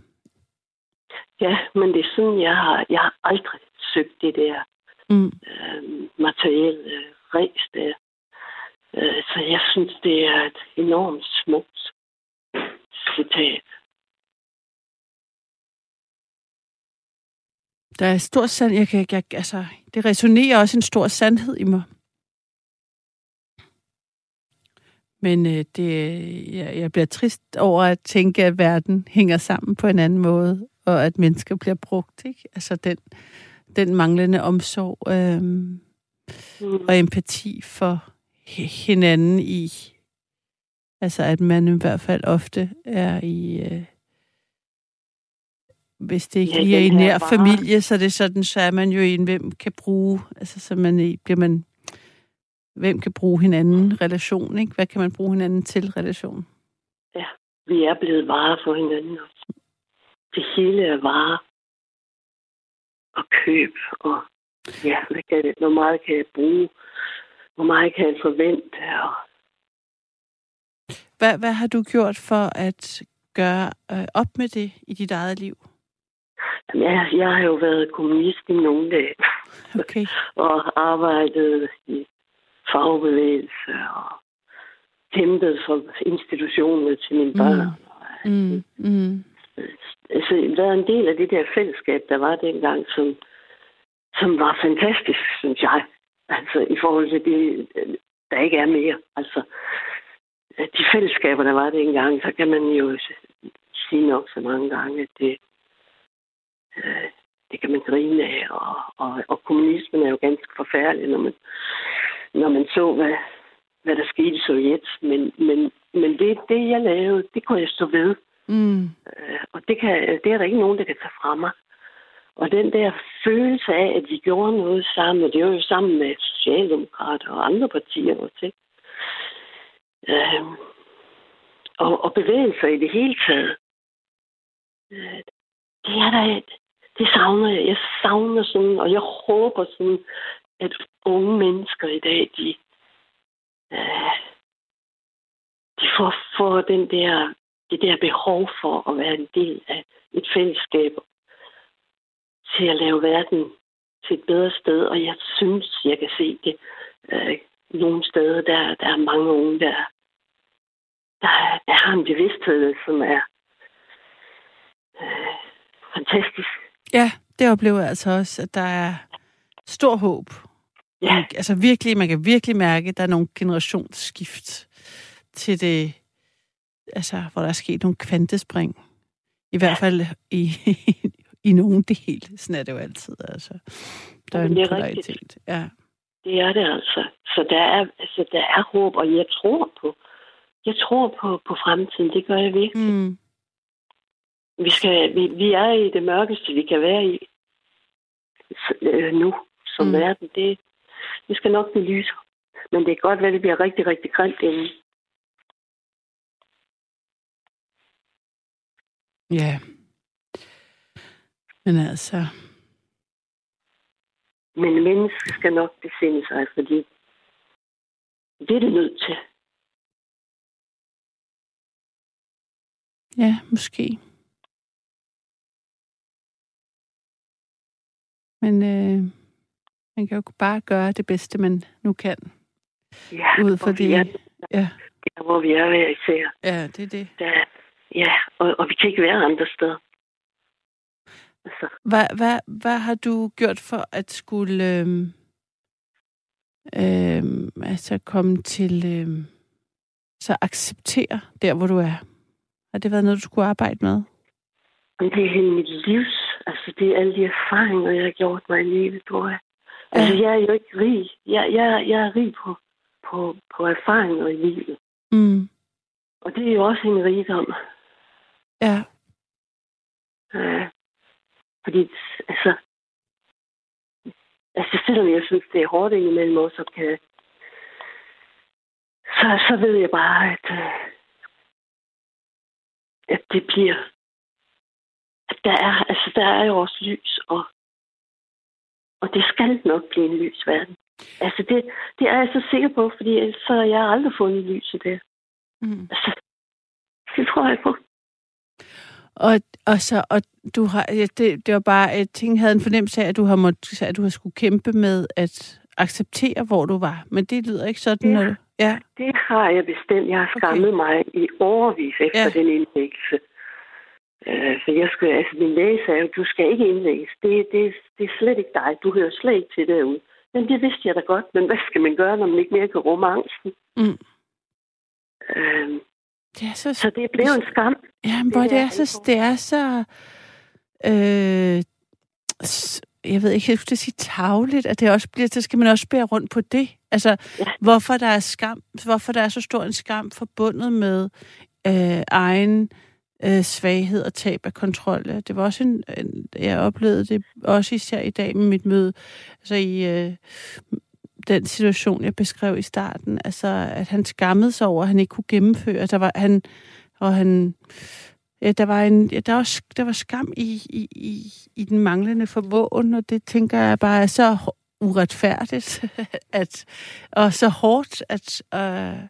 Ja, men det er sådan, jeg har, jeg har aldrig søgt det der Mm. øh, materielle øh, ræs der. Øh, så jeg synes, det er et enormt smukt citat. Der er stor sand, jeg kan, jeg, altså, det resonerer også en stor sandhed i mig. Men øh, det, jeg, jeg bliver trist over at tænke, at verden hænger sammen på en anden måde, og at mennesker bliver brugt. Ikke? Altså den, den manglende omsorg øh, Mm. og empati for hi- hinanden i, altså at man i hvert fald ofte er i, øh, hvis det ikke Ja, lige er i nær bare- familie, så er det sådan, så er man jo en, hvem kan bruge, altså så man bliver man, hvem kan bruge hinanden relation, ikke? Hvad kan man bruge hinanden til relation? vi er blevet varer for hinanden. Det hele er varer og køb, og ja, hvad kan det, hvor meget kan jeg bruge, hvor meget kan jeg forvente, og Hvad, hvad har du gjort for at gøre øh, op med det i dit eget liv? Jamen, jeg, jeg har jo været kommunist i nogle dage, Okay. og arbejdet i fagbevægelse, og kæmpet for institutioner til mine børn. Mm, mm, Altså, været en del af det der fællesskab, der var dengang, som, som var fantastisk, synes jeg. Altså, i forhold til det, der ikke er mere. Altså, de fællesskaber, der var dengang, så kan man jo sige nok så mange gange, at det, øh, det kan man grine af. Og, og, og kommunismen er jo ganske forfærdelig, når man, når man så, hvad, hvad der skete i Sovjet. Men, men, men det, det, jeg lavede, det kunne jeg stå ved. mm, Øh, og det, kan, det er der ikke nogen, der kan tage fra mig. Og den der følelse af, at vi gjorde noget sammen, og det var jo sammen med Socialdemokrater og andre partier også, ikke? Øh, og, og bevægelser i det hele taget. Øh, det er der et, det savner jeg. Jeg savner sådan, og jeg håber sådan, at unge mennesker i dag, de, øh, de får, får den der, det der behov for at være en del af et fællesskab til at lave verden til et bedre sted. Og jeg synes, jeg kan se det øh, nogle steder, der, der er mange unge, der, der, der har en bevidsthed, som er øh, fantastisk. Ja, det oplever jeg altså også, at der er stor håb. Ja, Man, altså virkelig, man kan virkelig mærke, at der er nogle generationsskift til det, altså hvor der er sket nogle kvantespring. I hvert fald i, i nogen del. Sådan er det jo altid. Altså. Der er en det er rigtigt. polaritet. Ja. Det er det altså. Så der er, altså, der er håb, og jeg tror på, jeg tror på, på fremtiden. Det gør jeg virkelig. Mm. Vi, skal, vi, vi er i det mørkeste, vi kan være i øh, nu som Mm. verden. Det, det skal nok blive lys. Men det kan godt at det bliver rigtig, rigtig grimt inden. Ja. Men altså, Men mennesket skal nok besinde sig, fordi det er det nødt til. ja, måske. Men øh, man kan jo bare gøre det bedste, man nu kan. Ja, Ud fra vi er, det. Ja, der, hvor vi er hver især. ja, det er det. Der, ja, og, og vi kan ikke være andre steder. Altså, Hvad, hvad, hvad har du gjort for at skulle øhm, øhm, altså komme til øhm, så acceptere der, hvor du er? Har det været noget, du skulle arbejde med? Det er hele mit livs. Altså, det er alle de erfaringer, jeg har gjort mig i livet, tror jeg. Altså, Ja. jeg er jo ikke rig. Jeg, jeg, jeg er rig på, på, på erfaringer i livet. Mm. Og det er jo også en rigdom. Ja, Øh, fordi, altså... Altså, selvom jeg synes, det er hårdt indimellem også, så kan... Så, så ved jeg bare, at... Øh, at det bliver... At der er, altså, der er jo også lys, og Og det skal nok blive en lys verden. Altså, det, det er jeg så sikker på, fordi ellers så har jeg aldrig fundet lyset der. Mm. Altså, det tror jeg på. Og, og, så, og du har, ja, det, det var bare, jeg tænkte, havde en fornemmelse af, at du har, måttet, at du har skulle kæmpe med at acceptere, hvor du var. Men det lyder ikke sådan, Ja. når du... Ja, Det har jeg bestemt. Jeg har skammet okay. mig i overvis efter Ja. den indlæggelse. Øh, for jeg skulle, altså min læge sagde jo, du skal ikke indlægges. Det, det, det er slet ikke dig. Du hører slet ikke til derude. Men det vidste jeg da godt. Men hvad skal man gøre, når man ikke mere kan rumme angsten? Mm. Øh, det er så... så det blev en skam. Ja, men hvor det det er er så... Det er så øh, jeg ved ikke, jeg skulle sige tavligt, at det også bliver, så skal man også bære rundt på det. Altså, Ja. hvorfor der er skam, hvorfor der er så stor en skam forbundet med øh, egen øh, svaghed og tab af kontrol. Det var også en, en, jeg oplevede det også især i dag med mit møde, altså i øh, den situation, jeg beskrev i starten, altså at han skammede sig over, at han ikke kunne gennemføre. Der var, han Og han, ja, der var en, ja, der var, der var skam i, i, i, i den manglende formåen, og det tænker jeg bare er så uretfærdigt, at, og så hårdt at, uh,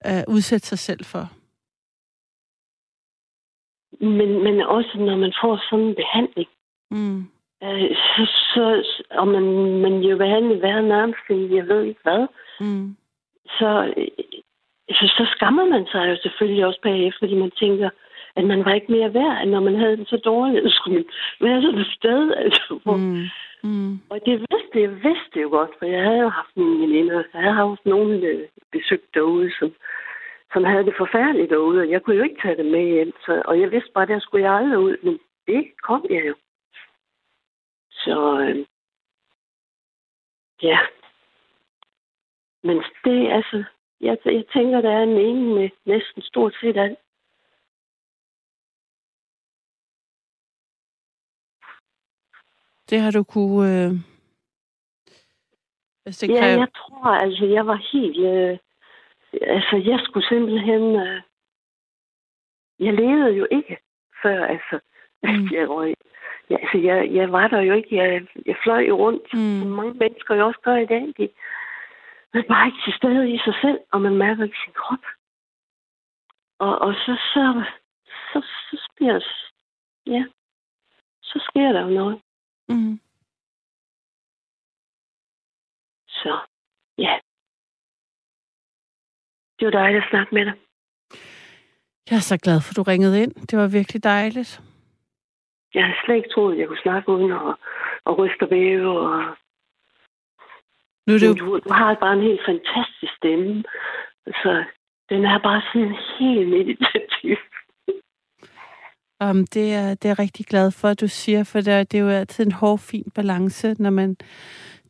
at udsætte sig selv for. Men, men også når man får sådan en behandling, Mm. Øh, så, så, og man, man jo behandlet hver nærmest, jeg ved ikke hvad, Mm. så, øh, så, så skammer man sig jo selvfølgelig også bagefter, fordi man tænker, at man var ikke mere værd, end når man havde det så dårligt. Så skulle man være sådan et sted, altså, hvor, Mm. Mm. Og det vidste jeg vidste jo godt, for jeg havde jo haft mine veninder. Jeg havde haft nogen øh, besøgt derude, som, som havde det forfærdeligt derude, og jeg kunne jo ikke tage det med hjem. Så, og jeg vidste bare, at der skulle jeg aldrig ud, men det kom jeg jo. Så øh, ja. Men det altså, jeg, jeg tænker, der er en mening med næsten stort set alt. Det har du kunne... Øh... Hvis det Ja, kræver... jeg tror, altså, jeg var helt... Øh, altså, jeg skulle simpelthen... Øh, jeg levede jo ikke før, altså, Mm. jeg røg. Ja, altså, jeg, jeg var der jo ikke. Jeg, jeg fløj jo rundt, som Mm. mange mennesker jo også gør i dag. De, man er bare ikke til stede i sig selv, og man mærker ikke sin krop. Og, og så, så, så, så, sker, ja, så sker der jo noget. Mm. Så, ja. Det var dejligt at snakke med dig. Jeg er så glad for, at du ringede ind. Det var virkelig dejligt. Jeg havde slet ikke troet, at jeg kunne snakke uden at, at ryste og væve. Og, Nu er det jo... du, du har bare en helt fantastisk stemme. Så den er bare sådan helt meditativ. Um, det, er, det er jeg rigtig glad for, at du siger, for det er, det er jo altid en hård, fin balance, når man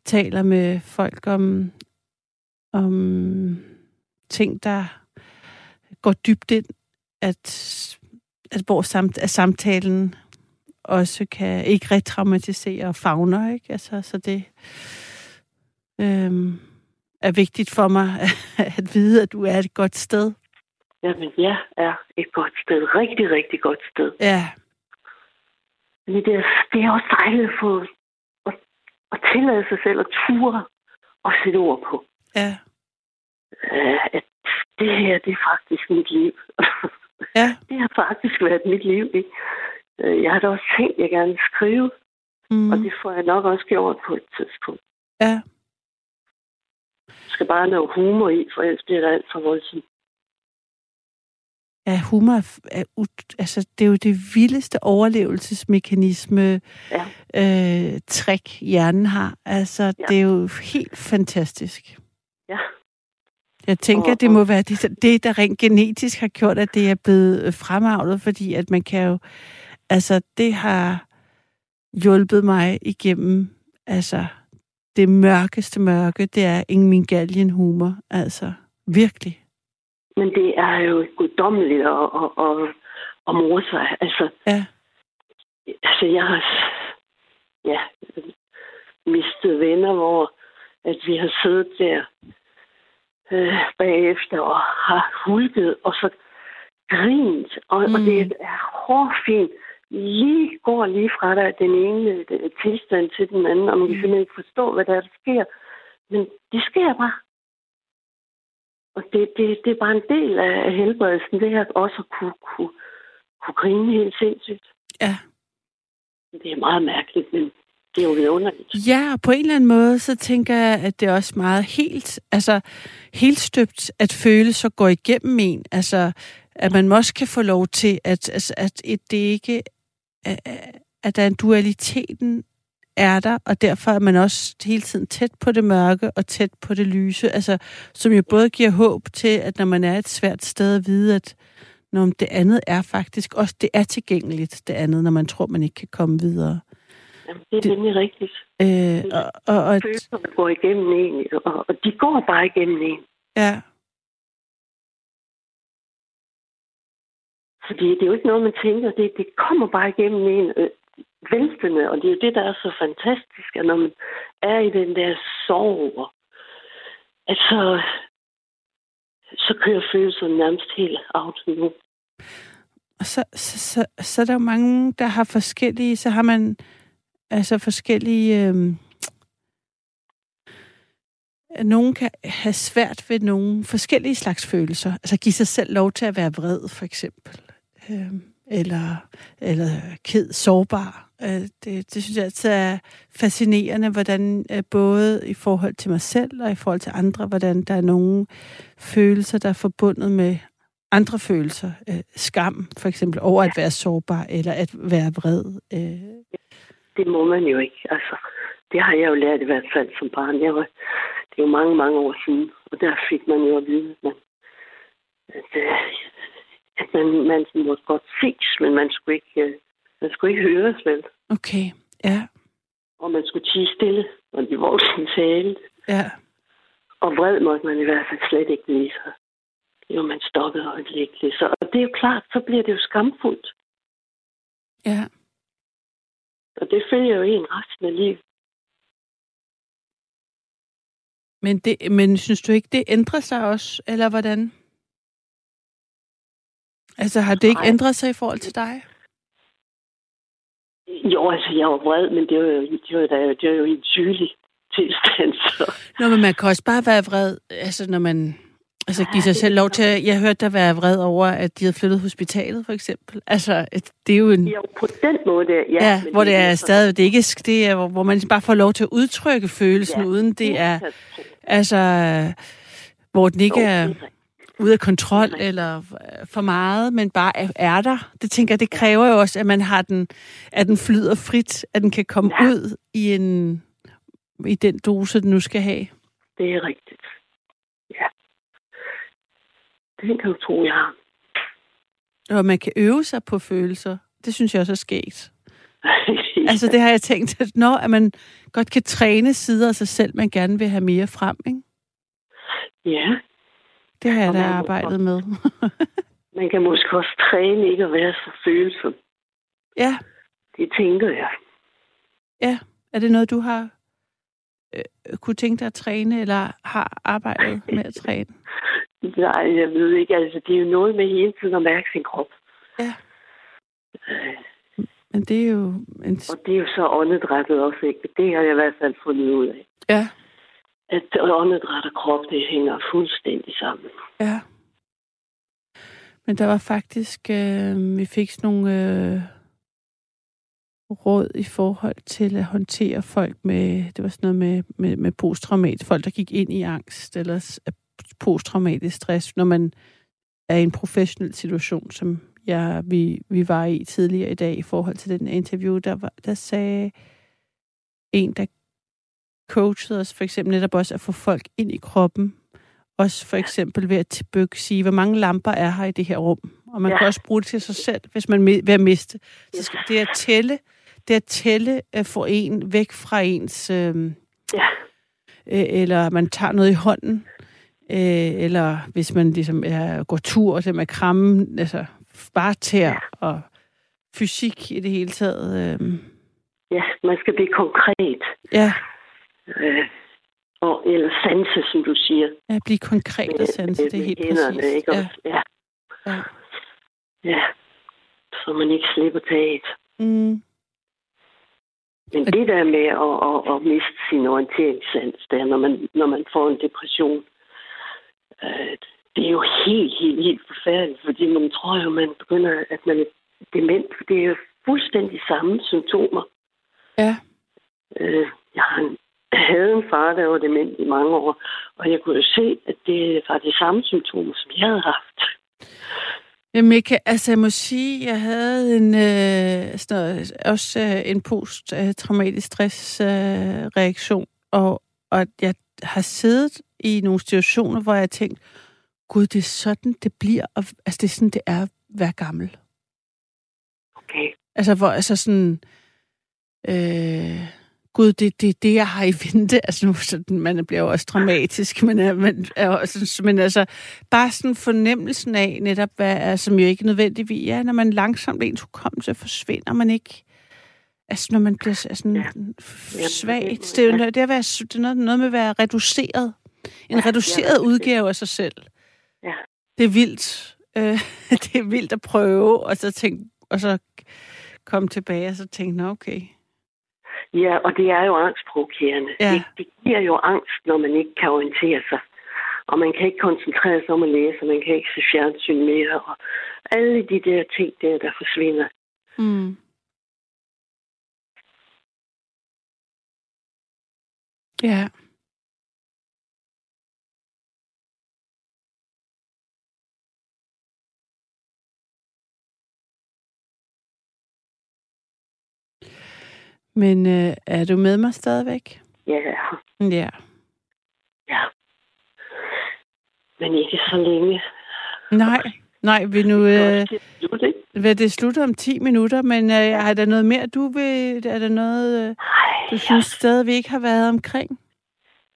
taler med folk om, om ting, der går dybt ind, at, at hvor samt, at samtalen også kan ikke retraumatisere og fagner, ikke? Altså, så det øhm, er vigtigt for mig at vide, at du er et godt sted. Jamen, jeg er et godt sted. Rigtig, rigtig godt sted. Ja, Men det er, det er også dejligt at få at, at tillade sig selv at ture og sætte ord på. ja, Øh, at det her, det er faktisk mit liv. ja. det har faktisk været mit liv. Ikke? Øh, Jeg har da også tænkt, at jeg gerne vil skrive, mm. Og det får jeg nok også gjort på et tidspunkt. Ja, Jeg skal bare noget humor i, for ellers bliver det alt for voldsomt. Ja, humor er, altså, det er jo det vildeste overlevelsesmekanisme Ja. øh, trick hjernen har. Altså, ja. Det er jo helt fantastisk. Ja. Jeg tænker, Og- det må være det, det, der rent genetisk har gjort, at det er blevet fremavlet, fordi at man kan jo... Altså, det har hjulpet mig igennem, altså, det mørkeste mørke, det er ingen galgen humor. Altså, virkelig. Men det er jo guddommeligt at, at, at, at more sig. Altså, Ja. altså jeg har ja, mistet venner, hvor at vi har siddet der øh, bagefter og har hulket og så grint. Og, mm. og det er hårfint. Lige går lige fra dig den ene øh, tilstand til den anden, og man kan simpelthen ikke forstå, hvad der, er, der sker. Men det sker bare. Og det, det, det er bare en del af helbredelsen, det her også at kunne, kunne, kunne grine helt sindssygt. Ja. Det er meget mærkeligt, men det er jo vidunderligt. Ja, og på en eller anden måde, så tænker jeg, at det er også meget helt, altså helt støbt at føle så går igennem en. Altså, at man også kan få lov til, at, altså, at et, det ikke, at, der er en dualiteten er der, og derfor er man også hele tiden tæt på det mørke og tæt på det lyse, altså, som jo både giver håb til, at når man er et svært sted at vide, at når det andet er faktisk også, det er tilgængeligt, det andet, når man tror, man ikke kan komme videre. Jamen, det er det... nemlig rigtigt. Øh, og, og, og, Følelserne går igennem en, og, og de går bare igennem en. ja, Fordi det er jo ikke noget, man tænker. Det, det kommer bare igennem en øh, væltende, og det er jo det, der er så fantastisk, at når man er i den der sorg, at så, så kører følelserne nærmest helt autonom. Og så, så, så, så er der jo mange, der har forskellige, så har man altså forskellige... Øh, nogen kan have svært ved nogle forskellige slags følelser. Altså give sig selv lov til at være vred, for eksempel. Øh, eller, eller ked, sårbar. Øh, det, det synes jeg altid er fascinerende, hvordan øh, både i forhold til mig selv og i forhold til andre, hvordan der er nogle følelser, der er forbundet med andre følelser. Øh, skam, for eksempel, over at være sårbar eller at være vred. Det må man jo ikke. Altså, det har jeg jo lært i hvert fald som barn. Jeg var, det er jo mange, mange år siden, og der fik man jo at vide, at, at, at man, man måtte godt ses, men man skulle ikke, man skulle ikke høres, vel? Okay, ja. Og man skulle tige stille, når de voksne talte. Ja. Og vred måtte man i hvert fald slet ikke vise sig. Jo, man stoppede øjeblikkeligt. Så og det er jo klart, så bliver det jo skamfuldt. Ja. Og det følger jo en resten af livet. Men, det, men synes du ikke, det ændrer sig også, eller hvordan? Altså, har det ikke Nej. ændret sig i forhold til dig? Jo, altså, jeg var vred, men det var jo, det var, det var jo en sygelig tilstand. Så. Nå, men man kan også bare være vred, altså, når man Altså give sig selv lov til, at jeg hørte dig være vred over, at de havde flyttet hospitalet, for eksempel. Altså, det er jo en... Jo, på den måde, ja. ja hvor det er stadig, det er ikke, det er, hvor man bare får lov til at udtrykke følelsen, ja, uden det er, altså, hvor den ikke er ude af kontrol eller for meget, men bare er der. Det tænker jeg, det kræver jo også, at man har den, at den flyder frit, at den kan komme ja. ud i en i den dose, den nu skal have. Det er rigtigt. Ja. Det kan du tro, jeg har. Og man kan øve sig på følelser. Det synes jeg også er sket. Altså det har jeg tænkt, at når at man godt kan træne sider af sig selv, man gerne vil have mere frem, ikke? Ja. Det har jeg da arbejdet med. man kan måske også træne ikke at være så følsom. Ja. Det tænker jeg. Ja. Er det noget, du har øh, kunne tænke dig at træne, eller har arbejdet med at træne? Nej, jeg ved ikke. Altså, det er jo noget med hele tiden at mærke sin krop. Ja. Øh. Men det er jo... En... Og det er jo så åndedrættet også, ikke? Det har jeg i hvert fald fundet ud af. Ja. At åndedræt og krop, det hænger fuldstændig sammen. Ja. Men der var faktisk... Øh, vi fik sådan nogle... Øh, råd i forhold til at håndtere folk med, det var sådan noget med, med, med posttraumatisk, folk der gik ind i angst eller øh, posttraumatisk stress, når man er i en professionel situation, som jeg, vi, vi var i tidligere i dag i forhold til den interview, der, var, der sagde en, der coachede os for eksempel netop også at få folk ind i kroppen, også for eksempel ved at tilbøge sige, hvor mange lamper er her i det her rum. Og man ja. kan også bruge det til sig selv, hvis man vil at miste. Så skal det at tælle, det at tælle at få en væk fra ens... Øh, ja. øh, eller man tager noget i hånden. Øh, eller hvis man ligesom er, går tur, det med kramme, altså bare tær og fysik i det hele taget. Øh. Ja, man skal blive konkret. Ja. Øh, og, eller sanse, som du siger. Ja, blive konkret og sanse, det er helt hænderne, præcis. Ikke? Ja. ja. ja. Ja. Så man ikke slipper taget. Mm. Men det der med at, at, at miste sin orienteringssans, der, når man, når man får en depression, øh, det er jo helt, helt, helt forfærdeligt, fordi man tror jo, man begynder, at man er dement. Det er jo fuldstændig samme symptomer. Ja. Øh, jeg, har en, havde en far, der var dement i mange år, og jeg kunne jo se, at det var de samme symptomer, som jeg havde haft. Kan, altså, jeg må sige, jeg havde en, øh, sådan også øh, en post-traumatisk stress-reaktion, øh, og, og jeg har siddet i nogle situationer, hvor jeg tænkt, gud, det er sådan, det bliver, og, altså det er sådan, det er at være gammel. Okay. Altså, hvor altså sådan, øh, gud, det, det er det, jeg har i vente. Altså, nu, sådan, man bliver jo også dramatisk, men, er, man er også, men altså, bare sådan fornemmelsen af netop, hvad er, som jo ikke nødvendigvis, ja, når man langsomt ens hukommelse forsvinder, man ikke, altså, når man bliver sådan ja. svagt. Det er, jo, det, er, det er noget, noget med at være reduceret. En ja, reduceret ja, udgave af sig selv. Ja. Det er vildt. Øh, det er vildt at prøve, og så, tænk, og så komme tilbage, og så tænke, nå okay. Ja, og det er jo angstprovokerende. Ja. Det, det giver jo angst, når man ikke kan orientere sig. Og man kan ikke koncentrere sig om at læse, og man kan ikke se fjernsyn mere. Og alle de der ting der, der forsvinder. Mm. Ja. Men øh, er du med mig stadigvæk? Ja, Ja. ja. Men ikke så længe. Nej, nej, vi nu... Det Øh, det det slutter om 10 minutter, men øh, er der noget mere, du vil... Er der noget, øh, du synes stadig, vi ikke har været omkring?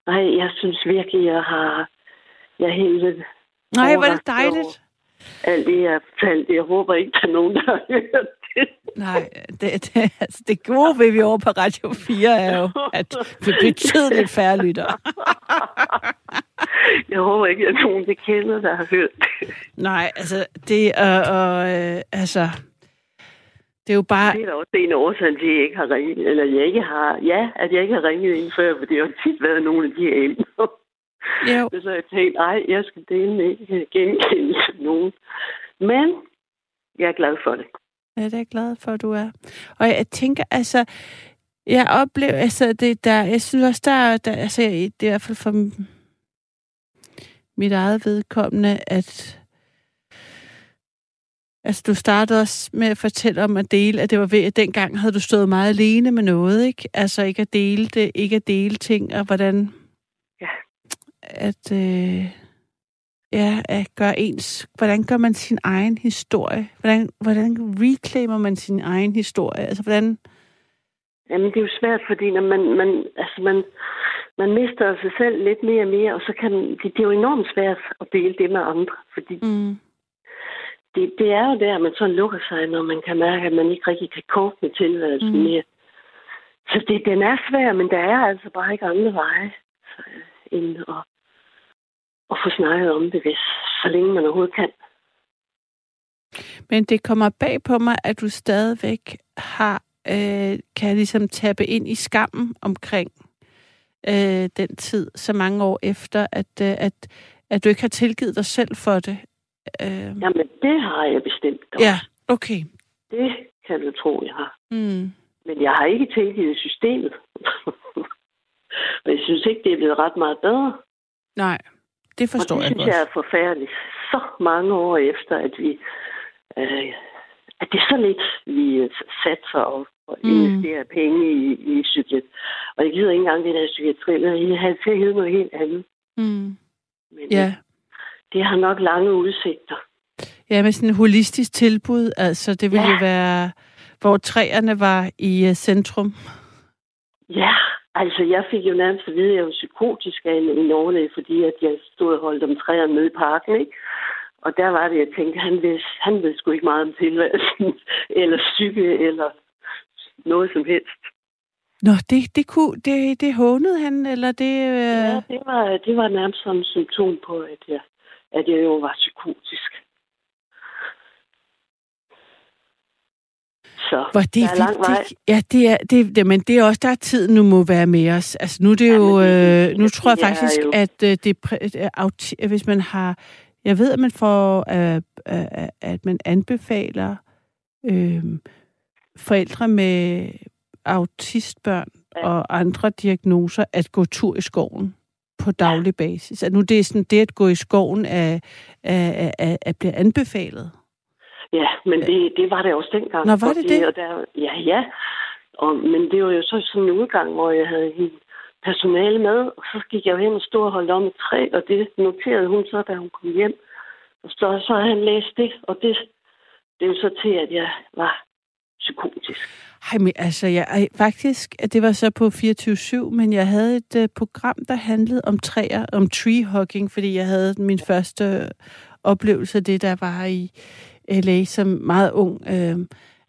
Nej, jeg synes virkelig, jeg har... Jeg er helt vildt Nej, hvor er det dejligt. alt det, jeg fortalt. Jeg håber ikke, der er nogen, der har hørt det. Nej, det, det, altså det gode ved vi over på Radio 4 er jo, at vi betydeligt færre lytter. Jeg håber ikke, at nogen, der kender, der har hørt det. Nej, altså det og, og øh, altså det er jo bare Det er da også en årsag, at jeg ikke har ringet, eller jeg ikke har, ja, at jeg ikke har ringet ind før, for det har tit været nogle af de her emner. jo, Så jeg tænkt, nej, jeg skal dele med genkende nogen. Men jeg er glad for det. Ja, det er jeg glad for at du er. Og jeg tænker altså jeg oplever altså det der jeg synes også der, er- der altså det er i hvert fald for mit eget vedkommende at Altså, du startede også med at fortælle om at dele, at det var ved, at dengang havde du stået meget alene med noget, ikke? Altså, ikke at dele det, ikke at dele ting, og hvordan... Ja. At, øh, ja, at gøre ens... Hvordan gør man sin egen historie? Hvordan, hvordan reclaimer man sin egen historie? Altså, hvordan... Jamen, det er jo svært, fordi når man, man, altså man, man mister sig selv lidt mere og mere, og så kan det, det er jo enormt svært at dele det med andre, fordi Mm, det, det er jo der, man så lukker sig, når man kan mærke, at man ikke rigtig kan cope med tilværelsen Mm. mere. Så det, den er svær, men der er altså bare ikke andre veje så, end at, at få snakket om det, hvis, så længe man overhovedet kan. Men det kommer bag på mig, at du stadigvæk har, øh, kan ligesom tappe ind i skammen omkring øh, den tid, så mange år efter, at, øh, at, at du ikke har tilgivet dig selv for det. Øh, Jamen, det har jeg bestemt også. ja, okay. Det kan du tro, jeg har. Mm. Men jeg har ikke tilgivet systemet. Og jeg synes ikke, det er blevet ret meget bedre. Nej, det forstår og det jeg synes godt. jeg er forfærdeligt. Så mange år efter, at vi... Øh, at det er så lidt, vi øh, satser og, og Mm. investerer penge i, i psykiatri. Og jeg gider ikke engang det der psykiatri, men jeg har til at hedde noget helt andet. Mm. Men Ja. det har nok lange udsigter. ja, med sådan en holistisk tilbud, altså det ville Ja. jo være, hvor træerne var i uh, centrum. Ja, altså jeg fik jo nærmest at vide, at jeg var psykotisk af en, en overlæge, fordi at jeg stod og holdt om træerne nede i parken, ikke? Og der var det, jeg tænkte, han ved, han ved sgu ikke meget om tilværelsen, eller psyke, eller noget som helst. Nå, det, det, kunne, det, det hånede han, eller det... Øh... Ja, det var, det var nærmest som symptom på, at jeg, at jeg jo var psykotisk. Så Hvor det der er lang vej. vildt, det, ja, det er, det, det, men det er også, der er tiden nu må være med os. Altså nu er det Ja, jo, det- øh, nu tror jeg det faktisk, jo- at øh, det, øh, hvis man har, jeg ved, at man får, øh, øh, at man anbefaler øh, forældre med autistbørn Ja. og andre diagnoser at gå tur i skoven på daglig basis. At nu det er sådan, det at gå i skoven er, er, er, er, er bliver anbefalet. Ja, men det, det var det også dengang. Nå, var det Og det? Og der, ja, ja. Og, men det var jo så sådan en udgang, hvor jeg havde hende personale med, og så gik jeg jo hen og stod og holdt om et træ, og det noterede hun så, da hun kom hjem. Og så, så havde han læst det, og det, det jo så til, at jeg var psykotisk. Ej, men altså, jeg, ej, faktisk, at det var så på 24-7, men jeg havde et uh, program, der handlede om træer, om tree hugging, fordi jeg havde min første oplevelse af det, der var i LA som meget ung. Øh,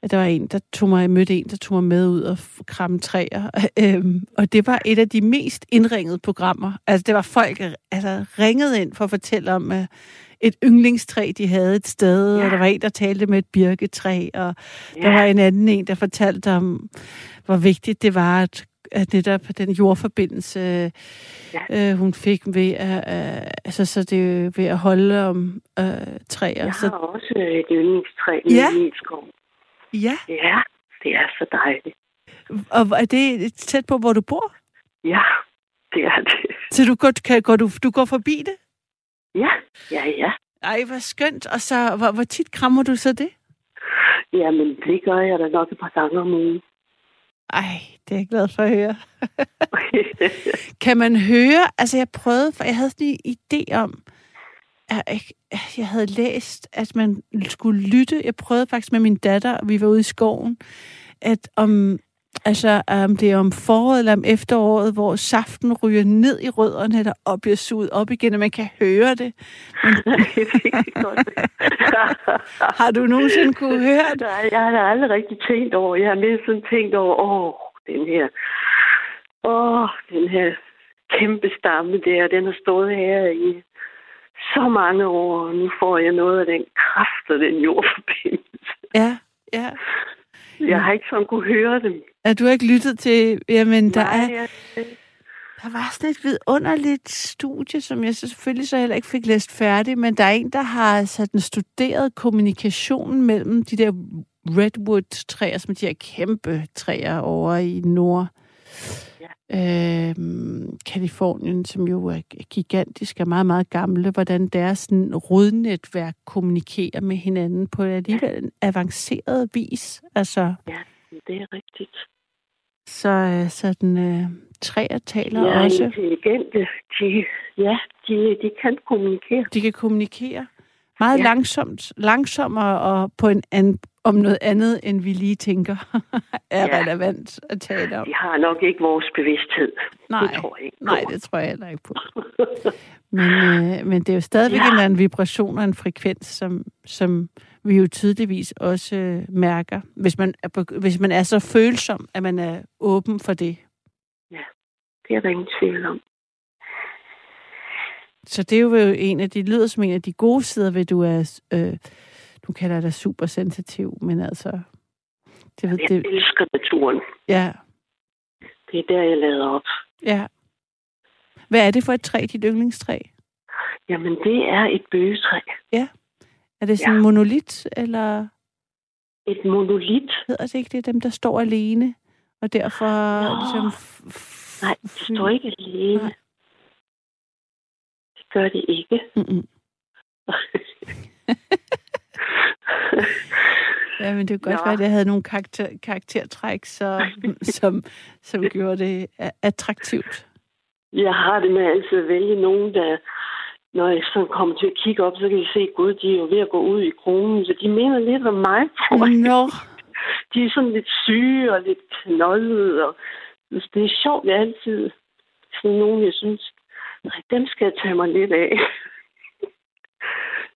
at der var en, der tog mig, mødte en, der tog mig med ud og kramme træer. øhm, og det var et af de mest indringede programmer. Altså, det var folk, altså, ringede ind for at fortælle om uh, et yndlingstræ, de havde et sted, Ja. og der var en, der talte med et birketræ, og Ja. der var en anden en, der fortalte om, hvor vigtigt det var, at, at netop den jordforbindelse, ja. øh, hun fik ved at, øh, altså, så det ved at holde om øh, træer. Jeg Så, har også et yndlingstræ ja. i min skov. ja, Ja, det er så dejligt. og er det tæt på, hvor du bor? Ja, det er det. Så du går, kan, går, du, du går forbi det? Ja, ja, ja. Ej, hvor skønt. Og så, hvor, hvor tit krammer du så det? Jamen, det gør jeg da nok et par gange om ugen. Ej, det er jeg glad for at høre. Kan man høre, altså jeg prøvede, for jeg havde sådan en idé om, at jeg, jeg havde læst, at man skulle lytte. Jeg prøvede faktisk med min datter, og vi var ude i skoven, at om, altså, om det er om foråret eller om efteråret, hvor saften ryger ned i rødderne eller op bliver suget op igen, og man kan høre det. Men har du nogensinde kunne høre det? Nej, jeg har aldrig rigtig tænkt over. Jeg har mere sådan tænkt over, åh, den her, åh, den her kæmpe stamme der, den har stået her i så mange år, og nu får jeg noget af den kraft og den jordforbindelse. Ja, ja. Jeg har ikke sådan kunne høre dem. Er du ikke lyttet til, jamen der Nej, er, jeg, Der var sådan et vidunderligt studie, som jeg så selvfølgelig så heller ikke fik læst færdigt, men der er en, der har sådan studeret kommunikationen mellem de der redwood-træer, som de her kæmpe træer over i nord. Ja. Øhm, Kalifornien, som jo er gigantisk og meget, meget gamle, hvordan deres sådan, rodnetværk kommunikerer med hinanden på alligevel en avanceret vis. Altså, ja, det er rigtigt. så øh, sådan, øh, træer taler er også. intelligente. De, ja, de, de kan kommunikere. De kan kommunikere meget ja. Ja. langsomt, langsommere og på en an, om noget andet, end vi lige tænker er ja. Ja. relevant at tale om. De har nok ikke vores bevidsthed. Nej, Det tror jeg ikke. på. nej, det tror jeg heller ikke på. Men, øh, men det er jo stadigvæk ja. Ja. en vibration og en frekvens, som, som vi jo tydeligvis også øh, mærker, hvis man, er hvis man er så følsom, at man er åben for det. Det er der ingen tvivl om. Så det er jo en af de, lyder som en af de gode sider ved, du er, øh, du kalder dig supersensitiv, men altså, det, ved, Jeg det, elsker naturen. ja, Det er der, jeg lader op. ja. Hvad er det for et træ, dit yndlingstræ? Jamen, det er et bøgetræ. Er det sådan en Ja. monolit, eller Et monolit. hedder det ikke det, dem der står alene, og derfor Nå. ligesom... Nej, det står ikke alene. Nej. Gør det ikke. Mm-mm. Ja, men det kunne godt Nå. være, at jeg havde nogle karakter, karaktertræk, så, som, som gjorde det attraktivt. Jeg har det med altid at vælge nogen, der, når jeg sådan kommer til at kigge op, så kan jeg se, gud, de er jo ved at gå ud i kronen, så de minder lidt om mig, tror jeg. De er sådan lidt syge og lidt knoldede, og det er sjovt, jeg altid sådan nogen, jeg synes, dem skal jeg tage mig lidt af.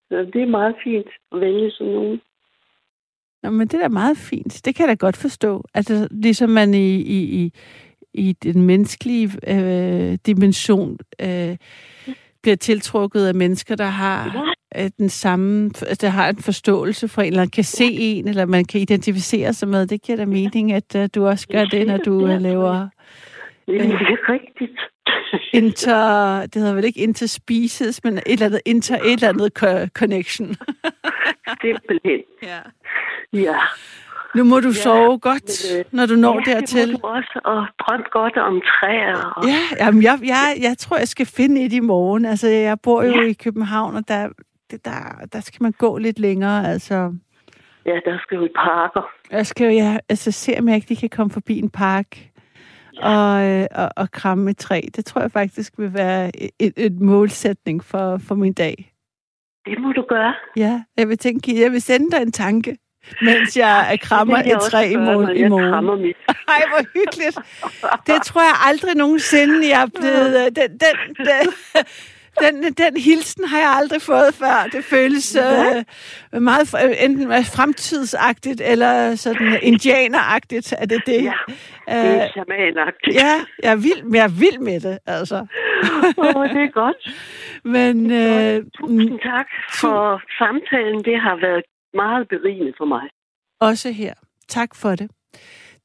Så det er meget fint at vælge sådan nogen. Nå, men det er da meget fint. Det kan jeg da godt forstå. Altså, ligesom man i, i, i, i den menneskelige øh, dimension øh, bliver tiltrukket af mennesker, der har øh, den samme, der har en forståelse for en, eller kan se en, eller man kan identificere sig med. Det giver da mening, at uh, du også gør det, når du uh, laver Det er rigtigt. inter... Det hedder vel ikke interspecies, men et eller andet, inter, et eller andet co- connection. Simpelthen. ja. Ja. Nu må du Ja, sove godt, men, øh, når du når ja, dertil. du også, og drøm godt om træer. Og, Ja, jamen jeg, jeg, jeg tror, jeg skal finde et i morgen. Altså, jeg bor jo Ja. i København, og der, det, der, der skal man gå lidt længere. Altså, ja, der skal jo i parker. jeg skal jo jeg, altså, se, om jeg ikke kan komme forbi en park og, øh, og, og kramme et træ. Det tror jeg faktisk vil være et, et målsætning for, for min dag. Det må du gøre. Ja, jeg vil tænke, jeg vil sende dig en tanke, mens jeg krammer jeg et træ i morgen. jeg krammer mit. Ej, hvor hyggeligt. Det tror jeg aldrig nogensinde, jeg er blevet... øh, Den, den, den, den, den hilsen har jeg aldrig fået før. Det føles øh, meget enten fremtidsagtigt eller sådan indianeragtigt. Er det det? Ja, det er Øh, shamanagtigt. ja, jeg er vild, jeg er vild med det, altså. Åh, det er godt. Men øh, Tusind tak for samtalen. Det har været meget berigende for mig. også her. Tak for det.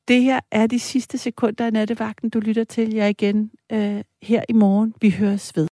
Det her er de sidste sekunder af nattevagten, du lytter til. Jeg igen øh, her i morgen. Vi høres ved.